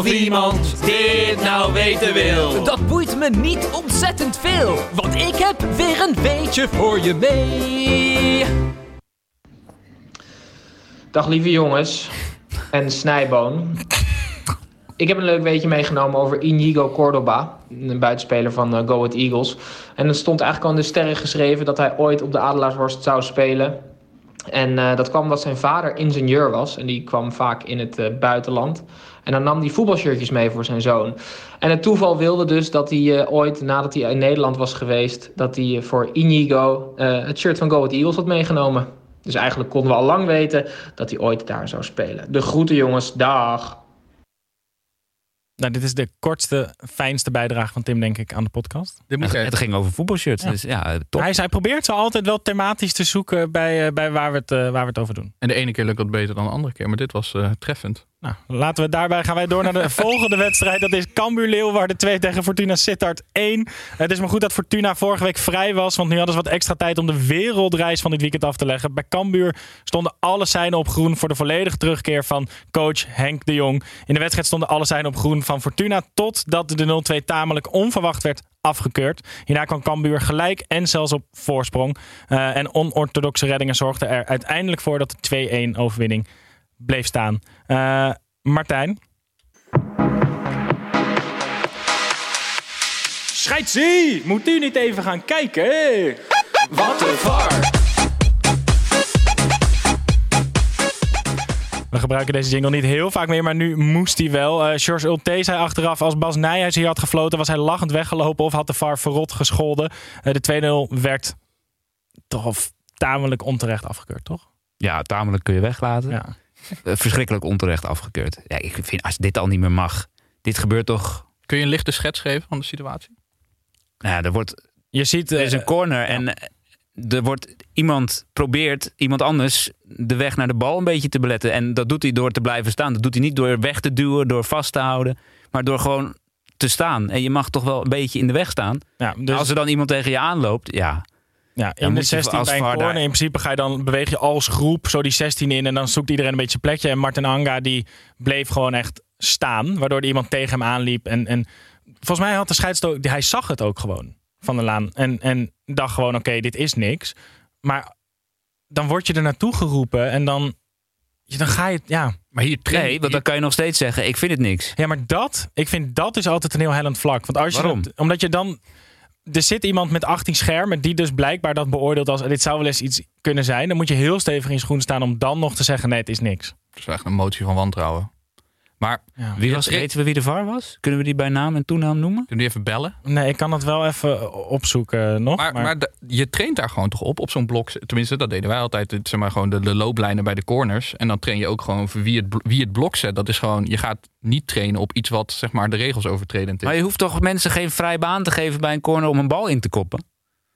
Of iemand dit nou weten wil. Dat boeit me niet ontzettend veel, want ik heb weer een weetje voor je mee. Dag lieve jongens en Snijboon. Ik heb een leuk weetje meegenomen over Inigo Cordoba, een buitenspeler van uh, Go Ahead Eagles. En er stond eigenlijk al in de sterren geschreven dat hij ooit op de Adelaarshorst zou spelen. En uh, dat kwam omdat zijn vader ingenieur was en die kwam vaak in het uh, buitenland. En dan nam hij voetbalshirtjes mee voor zijn zoon. En het toeval wilde dus dat hij ooit, nadat hij in Nederland was geweest, dat hij voor Inigo het shirt van Go Ahead Eagles had meegenomen. Dus eigenlijk konden we al lang weten dat hij ooit daar zou spelen. De groeten jongens, dag. Nou, dit is de kortste, fijnste bijdrage van Tim, denk ik, aan de podcast. Dit moet het ging over voetbalshirts, Ja. dus ja, top. Hij, hij probeert ze altijd wel thematisch te zoeken bij, eh, bij waar, we het, eh, waar we het over doen. En de ene keer lukt dat beter dan de andere keer. Maar dit was eh, treffend. Nou, laten we daarbij gaan wij door naar de volgende wedstrijd. Dat is Cambuur Leeuwarden 2 tegen Fortuna Sittard 1. Het is maar goed dat Fortuna vorige week vrij was, want nu hadden ze wat extra tijd om de wereldreis van dit weekend af te leggen. Bij Cambuur stonden alle seinen op groen voor de volledige terugkeer van coach Henk de Jong. In de wedstrijd stonden alle seinen op groen van Fortuna totdat de 0-2 tamelijk onverwacht werd afgekeurd. Hierna kwam Cambuur gelijk en zelfs op voorsprong. Eh, en onorthodoxe reddingen zorgden er uiteindelijk voor dat de 2-1 overwinning bleef staan. Eh, Martijn. Scheidsie! Moet u niet even gaan kijken? Wat een var. We gebruiken deze jingle niet heel vaak meer, maar nu moest hij wel. Eh George Ulte zei achteraf, als Bas Nijhuis hier had gefloten, was hij lachend weggelopen of had de VAR verrot gescholden. Eh, de 2-0 werd toch tamelijk onterecht afgekeurd, toch? Ja, tamelijk kun je weglaten. Ja. Eh, Verschrikkelijk onterecht afgekeurd. Ja, ik vind als dit al niet meer mag. Dit gebeurt toch. Kun je een lichte schets geven van de situatie? Nou ja, er wordt. Je ziet. Er is eh, een corner en eh, er wordt iemand probeert iemand anders de weg naar de bal een beetje te beletten. En dat doet hij door te blijven staan. Dat doet hij niet door weg te duwen, door vast te houden, maar door gewoon te staan. En je mag toch wel een beetje in de weg staan. Ja, dus- Als er dan iemand tegen je aanloopt, ja. Ja, in de moet je 16 als bij een corner. In principe ga je dan, beweeg je als groep zo die 16 in. En dan zoekt iedereen een beetje een plekje. En Martin Anga die bleef gewoon echt staan. Waardoor er iemand tegen hem aanliep. En, en volgens mij had de scheidsrechter, hij zag het ook gewoon van de laan. En, en dacht gewoon, oké, dit is niks. Maar dan word je er naartoe geroepen. En dan, dan ga je, ja. Maar hier Nee, want dan kan je nog steeds zeggen, ik vind het niks. Ja, maar dat, ik vind dat is altijd een heel hellend vlak. Want als je Waarom? dat- omdat je dan, er zit iemand met 18 schermen die dus blijkbaar dat beoordeelt als dit zou wel eens iets kunnen zijn. Dan moet je heel stevig in schoen staan om dan nog te zeggen nee, het is niks. Dat is echt een motie van wantrouwen. Maar Wie was, weten we wie de VAR was? Kunnen we die bij naam en toenaam noemen? Kunnen die even bellen? Nee, ik kan dat wel even opzoeken nog. Maar, maar de- je traint daar gewoon toch op, op zo'n blok. Tenminste, dat deden wij altijd. het- Zeg maar gewoon de, de looplijnen bij de corners. En dan train je ook gewoon voor wie het, wie het blok zet. Dat is gewoon, je gaat niet trainen op iets wat zeg maar de regels overtredend is. Maar je hoeft toch mensen geen vrij baan te geven bij een corner om een bal in te koppen?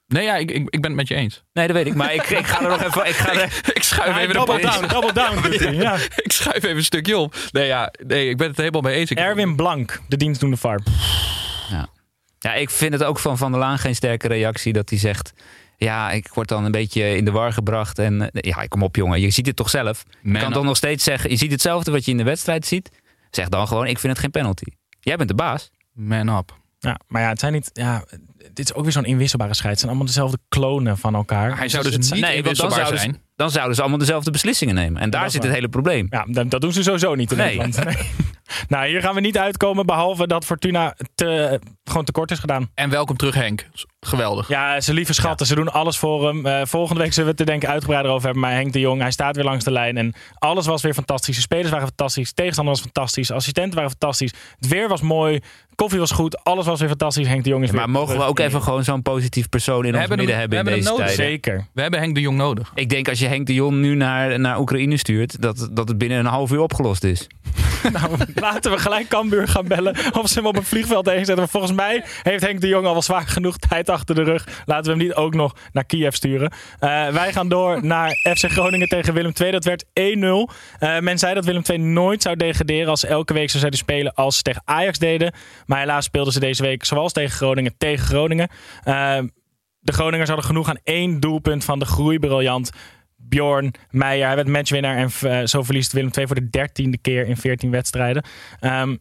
Nee, ja, ik, ik, ik ben het met je eens. Nee, dat weet ik. Maar ik, ik ga er nog even... Ik ga er, ik schuif even double de down, double down doet hij, ja. ik schuif even een stukje op. Nee, ja, nee, ik ben het er helemaal mee eens. Ik, Erwin Blank, de dienstdoende VAR. Ja. ja, ik vind het ook van Van der Laan geen sterke reactie dat hij zegt... Ja, ik word dan een beetje in de war gebracht. En eh, ja, kom op jongen, je ziet het toch zelf. Je Man kan up. toch nog steeds zeggen, je ziet hetzelfde wat je in de wedstrijd ziet. Zeg dan gewoon, ik vind het geen penalty. Jij bent de baas. Man up. Ja, maar ja, het zijn niet. Ja, dit is ook weer zo'n inwisselbare scheid. Het zijn allemaal dezelfde klonen van elkaar. Hij zou dus het niet zijn- Nee, want dan inwisselbaar zouden, ze, zijn. dan zouden ze allemaal dezelfde beslissingen nemen. En daar zit waar. het hele probleem. Ja, dat, dat doen ze sowieso niet in Nee. Nederland. Nee. nou, hier gaan we niet uitkomen, behalve dat Fortuna te, gewoon tekort is gedaan. En welkom terug Henk. Geweldig. Ja, ze lieve schatten. Ze doen alles voor hem. Eh, volgende week zullen we het er denk ik uitgebreider over hebben. Maar Henk de Jong, hij staat weer langs de lijn. En alles was weer fantastisch. De spelers waren fantastisch. De tegenstander was fantastisch. De assistenten waren fantastisch. Het weer was mooi. De koffie was goed. Alles was weer fantastisch. Henk de Jong is Maar weer mogen we ook even gewoon zo'n positief persoon in ons hebben hem- midden hebben we in hebben deze hem tijden? nodig. Zeker. We hebben Henk de Jong nodig. Ik denk als je Henk de Jong nu naar, naar Oekraïne stuurt, dat, dat het binnen een half uur opgelost is. nou, laten we gelijk Cambuur gaan bellen. Of ze hem op een vliegveld heen zetten. Maar volgens mij heeft Henk de Jong al wel zwaar genoeg tijd achter de rug. Laten we hem niet ook nog naar Kiev sturen. Uh, wij gaan door naar FC Groningen tegen Willem II. Dat werd 1-0. Uh, men zei dat Willem II nooit zou degraderen als elke week zou zouden spelen als ze tegen Ajax deden. Maar helaas speelden ze deze week zoals tegen Groningen tegen Groningen. Uh, de Groningers hadden genoeg aan één doelpunt van de groeibriljant Bjorn Meijer. Hij werd matchwinnaar en uh, zo verliest Willem II voor de dertiende keer in 14 wedstrijden. Um,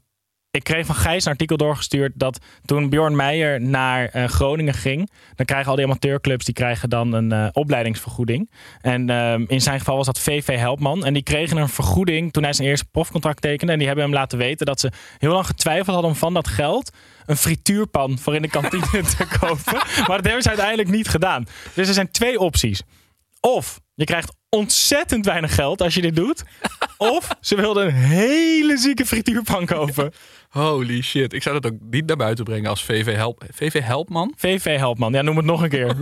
ik kreeg van Gijs een artikel doorgestuurd dat toen Bjorn Meijer naar uh, Groningen ging, dan krijgen al die amateurclubs die krijgen dan een uh, opleidingsvergoeding. En uh, in zijn geval was dat VV Helpman. En die kregen een vergoeding toen hij zijn eerste profcontract tekende. En die hebben hem laten weten dat ze heel lang getwijfeld hadden om van dat geld een frituurpan voor in de kantine te kopen. Maar dat hebben ze uiteindelijk niet gedaan. Dus er zijn twee opties. Of je krijgt ontzettend weinig geld als je dit doet. Of ze wilden een hele zieke frituurpan kopen. Holy shit. Ik zou dat ook niet naar buiten brengen als VV, help, VV Helpman. VV Helpman. Ja, noem het nog een keer.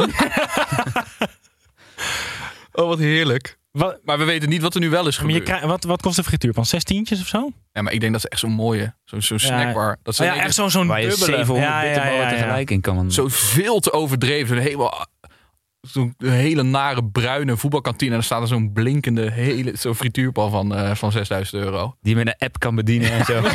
oh, wat heerlijk. Wat? Maar we weten niet wat er nu wel is gebeurd. Je krijg, wat, wat kost de frituurpan? Zes tientjes of zo? Ja, maar ik denk dat ze echt zo'n mooie, zo'n zo snackbar. Dat ja, ja echt zo'n zo'n dubbele. 700 ja, ja, ja, ja, tegelijk in kan. Zo veel te overdreven. Helemaal zo'n hele nare bruine voetbalkantine. En dan staat er zo'n blinkende, hele, zo'n frituurpan van, uh, van 6000 euro. Die je met een app kan bedienen en zo.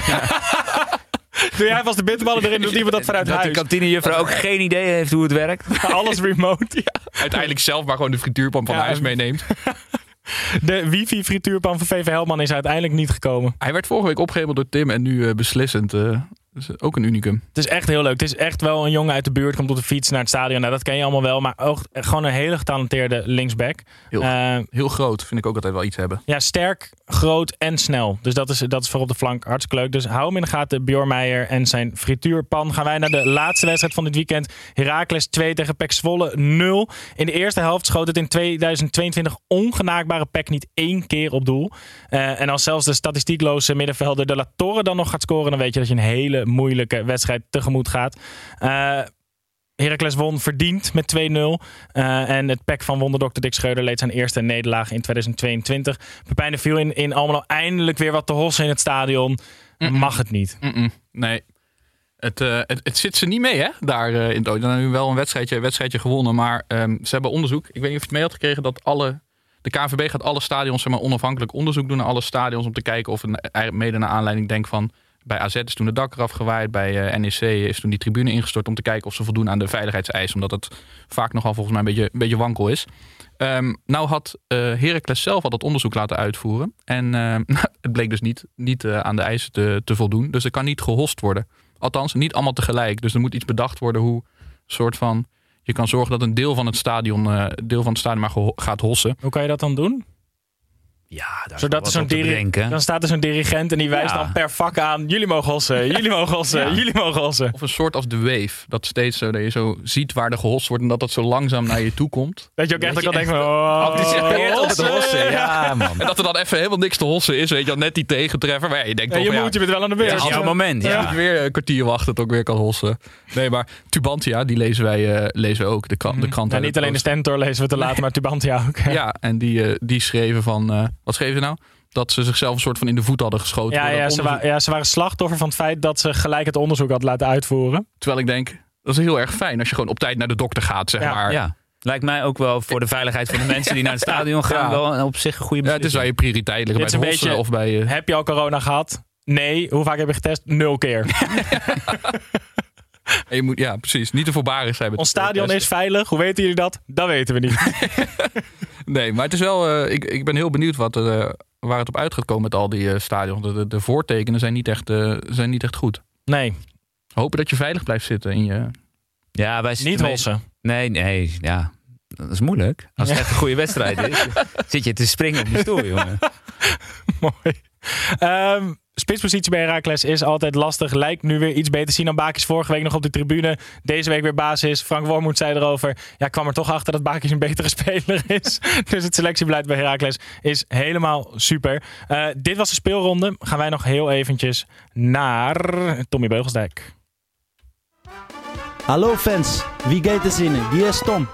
Doe jij was de bitterballen erin, doet iemand dat vanuit dat huis. de kantinejuffrouw ook geen idee heeft hoe het werkt. Alles remote. Ja. Uiteindelijk zelf maar gewoon de frituurpan van ja, huis meeneemt. De wifi frituurpan van VV Helman is uiteindelijk niet gekomen. Hij werd vorige week opgehemeld door Tim en nu uh, beslissend. Uh, dus ook een unicum. Het is echt heel leuk. Het is echt wel een jongen uit de buurt, komt op de fiets naar het stadion. Nou, dat ken je allemaal wel. Maar ook gewoon een hele getalenteerde linksback. Heel, uh, heel groot, vind ik ook altijd wel iets hebben. Ja, sterk, groot en snel. Dus dat is, dat is voor op de flank hartstikke leuk. Dus hou hem in de gaten, Bjorn Meijer en zijn frituurpan. Gaan wij naar de laatste wedstrijd van dit weekend. Heracles 2 tegen PEC Zwolle 0. In de eerste helft schoot het in 2022 ongenaakbare PEC niet één keer op doel. Uh, en als zelfs de statistiekloze middenvelder de La Torre dan nog gaat scoren... dan weet je dat je een hele moeilijke wedstrijd tegemoet gaat. Uh, Heracles won verdiend met 2-0. Uh, en het pack van wonderdokter Dick Schreuder leed zijn eerste nederlaag in 2022. Pepijn de viel in, in Almelo eindelijk weer wat te hossen in het stadion. Mm -mm. Mag het niet. Mm nee. Het, uh, het, het, zit ze niet mee, hè? Daar uh, in Dan nu wel een wedstrijdje, wedstrijdje gewonnen. Maar um, ze hebben onderzoek. Ik weet niet of je het mee had gekregen dat alle. De KNVB gaat alle stadions zeg maar, onafhankelijk onderzoek doen naar alle stadions. Om te kijken of het mede naar aanleiding denk van bij AZ is toen de dak eraf gewaaid. Bij uh, NEC is toen die tribune ingestort om te kijken of ze voldoen aan de veiligheidseisen. Omdat het vaak nogal volgens mij een beetje, een beetje wankel is. Um, nou had uh, Heracles zelf al dat onderzoek laten uitvoeren. En uh, het bleek dus niet, niet aan de eisen te, te voldoen. Dus er kan niet gehost worden. Althans, niet allemaal tegelijk. Dus er moet iets bedacht worden hoe soort van... Je kan zorgen dat een deel van het stadion, deel van het stadion maar gaat hossen. Hoe kan je dat dan doen? Ja, daar Zodat er zo'n dan staat er zo'n dirigent en die wijst ja. dan per vak aan: jullie mogen hossen, jullie mogen hossen, ja. jullie mogen hossen. Of een soort als de wave. Dat steeds zo dat je zo ziet waar er gehost wordt en dat dat zo langzaam naar je toe komt. Dat je ook echt ook al denkt: van, oh, op het hossen. Ja, man. En dat er dan even helemaal niks te hossen is, weet je, net die tegentreffer. Maar ja, je denkt ja, toch, je moet, je bent wel aan de beurt. Het moment. Ja. Je moet weer een kwartier wachten tot ik weer kan hossen. Nee, maar Tubantia, die lezen wij, uh, lezen wij ook. De, krant, de krant ja, niet alleen de Stentor lezen we te laten, nee. maar Tubantia ook. Ja, en die, uh, die schreven van, uh, wat schreven ze nou? dat ze zichzelf een soort van in de voet hadden geschoten. Ja, ja, ze, wa ja, ze waren slachtoffer van het feit dat ze gelijk het onderzoek had laten uitvoeren. Terwijl ik denk, dat is heel erg fijn als je gewoon op tijd naar de dokter gaat, zeg ja, maar. Ja. Lijkt mij ook wel voor de veiligheid van de mensen die naar het stadion gaan ja. wel op zich een goede beslissing. Ja, het is waar je prioriteit liggen bij het hossen beetje, of bij... Uh... Heb je al corona gehad? Nee. Hoe vaak heb je getest? Nul keer. En je moet, ja, precies. Niet te voorbarig zijn. Met Ons stadion is veilig. Hoe weten jullie dat? Dat weten we niet. nee, maar het is wel... Uh, ik, ik ben heel benieuwd wat er... Uh, waar het op uit gaat komen met al die uh, stadions. De, de, de, voortekenen zijn niet, echt, uh, zijn niet echt goed. Nee. Hopen dat je veilig blijft zitten in je... Ja, wij Niet hossen. Nee, nee, ja. Dat is moeilijk. Als het ja. echt een goede wedstrijd is, zit je te springen op die stoel, jongen. Mooi. Um, spitspositie bij Heracles is altijd lastig. Lijkt nu weer iets beter. Sinan Bakis vorige week nog op de tribune. Deze week weer basis. Frank Wormoed zei erover. Ja, kwam er toch achter dat Bakis een betere speler is. dus het selectiebeleid bij Heracles is helemaal super. Uh, dit was de speelronde. Gaan wij nog heel eventjes naar Tommy Beugelsdijk. Hallo fans. Wie gaat er zinnen? Hier is Tom.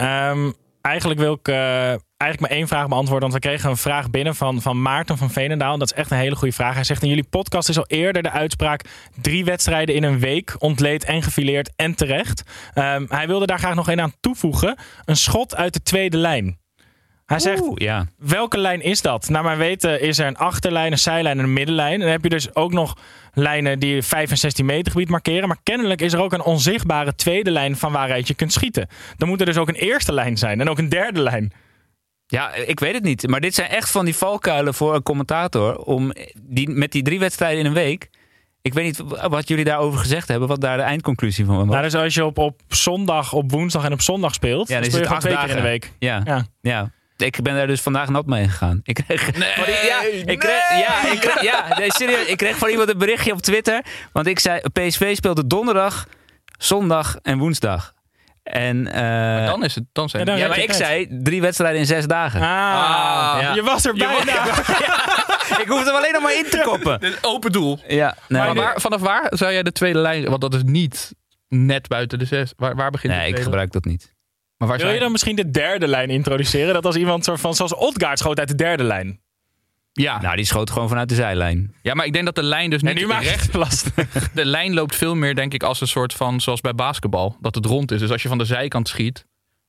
Um, eigenlijk wil ik... Uh, eigenlijk maar één vraag beantwoorden. Want we kregen een vraag binnen van, van Maarten van Veenendaal. En dat is echt een hele goede vraag. Hij zegt in jullie podcast is al eerder de uitspraak... drie wedstrijden in een week, ontleed en gefileerd en terecht. Ehm, hij wilde daar graag nog één aan toevoegen. Een schot uit de tweede lijn. Hij zegt, ja. welke lijn is dat? Naar mijn weten is er een achterlijn, een zijlijn en een middenlijn. En dan heb je dus ook nog lijnen die 5 en 16 meter gebied markeren. Maar kennelijk is er ook een onzichtbare tweede lijn van waaruit je kunt schieten. Dan moet er dus ook een eerste lijn zijn en ook een derde lijn. Ja, ik weet het niet. Maar dit zijn echt van die valkuilen voor een commentator. Om die, met die drie wedstrijden in een week. Ik weet niet wat jullie daarover gezegd hebben. Wat daar de eindconclusie van was. Nou, dus als je op, op zondag, op woensdag en op zondag speelt. ja, dan dan speel je acht twee keer dagen in de week. Ja. Ja. ja. Ik ben daar dus vandaag nat mee gegaan. Ik kreeg, van die- ja, ik kreeg, ja, ik kreeg, ja nee, serieus. Ik kreeg van iemand een berichtje op Twitter. Want ik zei, PSV speelde donderdag, zondag en woensdag. En, eh, dan is het, dan zijn Ja, dan ja, heb maar ik tijd. zei drie wedstrijden in zes dagen. Ah, ja. je was er bijna. Ik hoef er alleen nog maar in te koppen. Open doel. Ja, nou, maar waar, vanaf waar zou jij de tweede lijn... Want dat is niet net buiten de zes. Waar, waar begint de nee, ik gebruik dat niet. Maar waar Wil zou je dan misschien de derde lijn introduceren? Dat als iemand soort van, zoals Odgaard schoot uit de derde lijn. Ja. Nou, die schoot gewoon vanuit de zijlijn. ja, maar ik denk dat de lijn dus niet En nu recht... het lastig. De lijn loopt veel meer, denk ik, als een soort van... Zoals bij basketbal, dat het rond is. Dus als je van de zijkant schiet...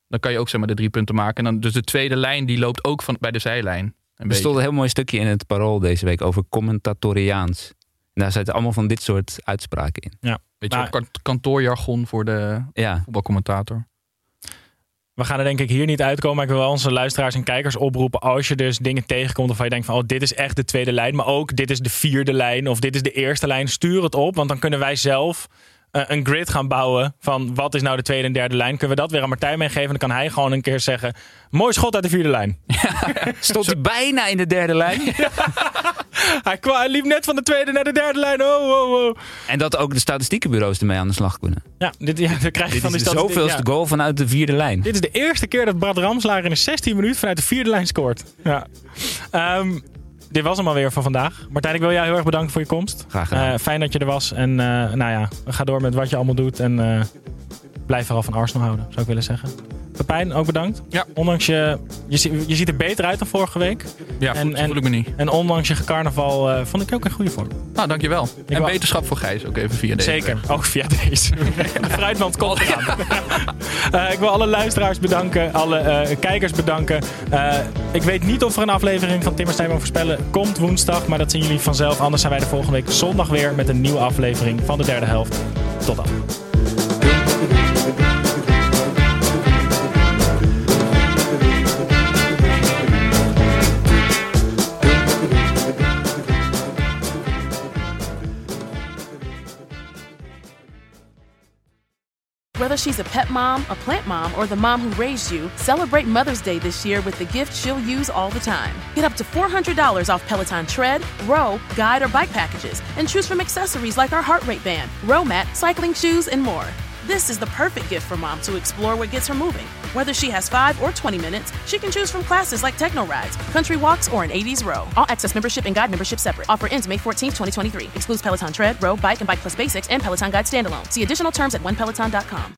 Dan kan je ook zeg maar de drie punten maken. En dan, dus de tweede lijn, die loopt ook van, bij de zijlijn. Een Er beetje. stond een heel mooi stukje in het Parool deze week over commentatoriaans. En daar zitten allemaal van dit soort uitspraken in. Ja. Beetje kant- kantoorjargon voor de Ja, voetbalcommentator. We gaan er denk ik hier niet uitkomen. Maar ik wil onze luisteraars en kijkers oproepen. Als je dus dingen tegenkomt of je denkt van... oh, dit is echt de tweede lijn. Maar ook dit is de vierde lijn. Of dit is de eerste lijn. Stuur het op. Want dan kunnen wij zelf een grid gaan bouwen. Van wat is nou de tweede en derde lijn. Kunnen we dat weer aan Martijn meegeven. Dan kan hij gewoon een keer zeggen... Mooi schot uit de vierde lijn. stond hij bijna in de derde lijn. Hij, kwa- hij liep net van de tweede naar de derde lijn. Oh, oh, oh. En dat ook de statistiekenbureaus ermee aan de slag kunnen. Ja, dit, ja, dan krijg je Dit van is de zoveelste ja. goal vanuit de vierde lijn. Dit is de eerste keer dat Brad Ramslager in de 16 minuten vanuit de vierde lijn scoort. Ja. Ehm, dit was hem alweer voor vandaag. Martijn, ik wil jou heel erg bedanken voor je komst. Graag gedaan. Eh, fijn dat je er was. En eh, nou ja, ga door met wat je allemaal doet. En eh, blijf vooral van Arsenal houden, zou ik willen zeggen. Pepijn, ook bedankt. Ja. Ondanks je, je, je ziet er beter uit dan vorige week. Ja, En- voel, en- voel ik me niet. En ondanks je carnaval eh, vond ik je ook een goede vorm. Nou, dankjewel. en wou- beterschap voor Gijs ook even via deze Zeker, ook via deze. De fruitmand komt eraan. Eh, ik wil alle luisteraars bedanken, alle eh, kijkers bedanken. Ik weet niet of er een aflevering van Timmer Stijnman voorspellen komt woensdag, maar dat zien jullie vanzelf. Anders zijn wij de volgende week zondag weer met een nieuwe aflevering van de derde helft. Tot dan. Whether she's a pet mom, a plant mom, or the mom who raised you, celebrate Mother's Day this year with the gift she'll use all the time. Get up to $400 off Peloton tread, row, guide, or bike packages, and choose from accessories like our heart rate band, row mat, cycling shoes, and more. This is the perfect gift for mom to explore what gets her moving. Whether she has 5 or 20 minutes, she can choose from classes like techno rides, country walks, or an 80s row. All access membership and guide membership separate. Offer ends May 14, 2023. Excludes Peloton tread, row, bike, and bike plus basics and Peloton guide standalone. See additional terms at onepeloton.com.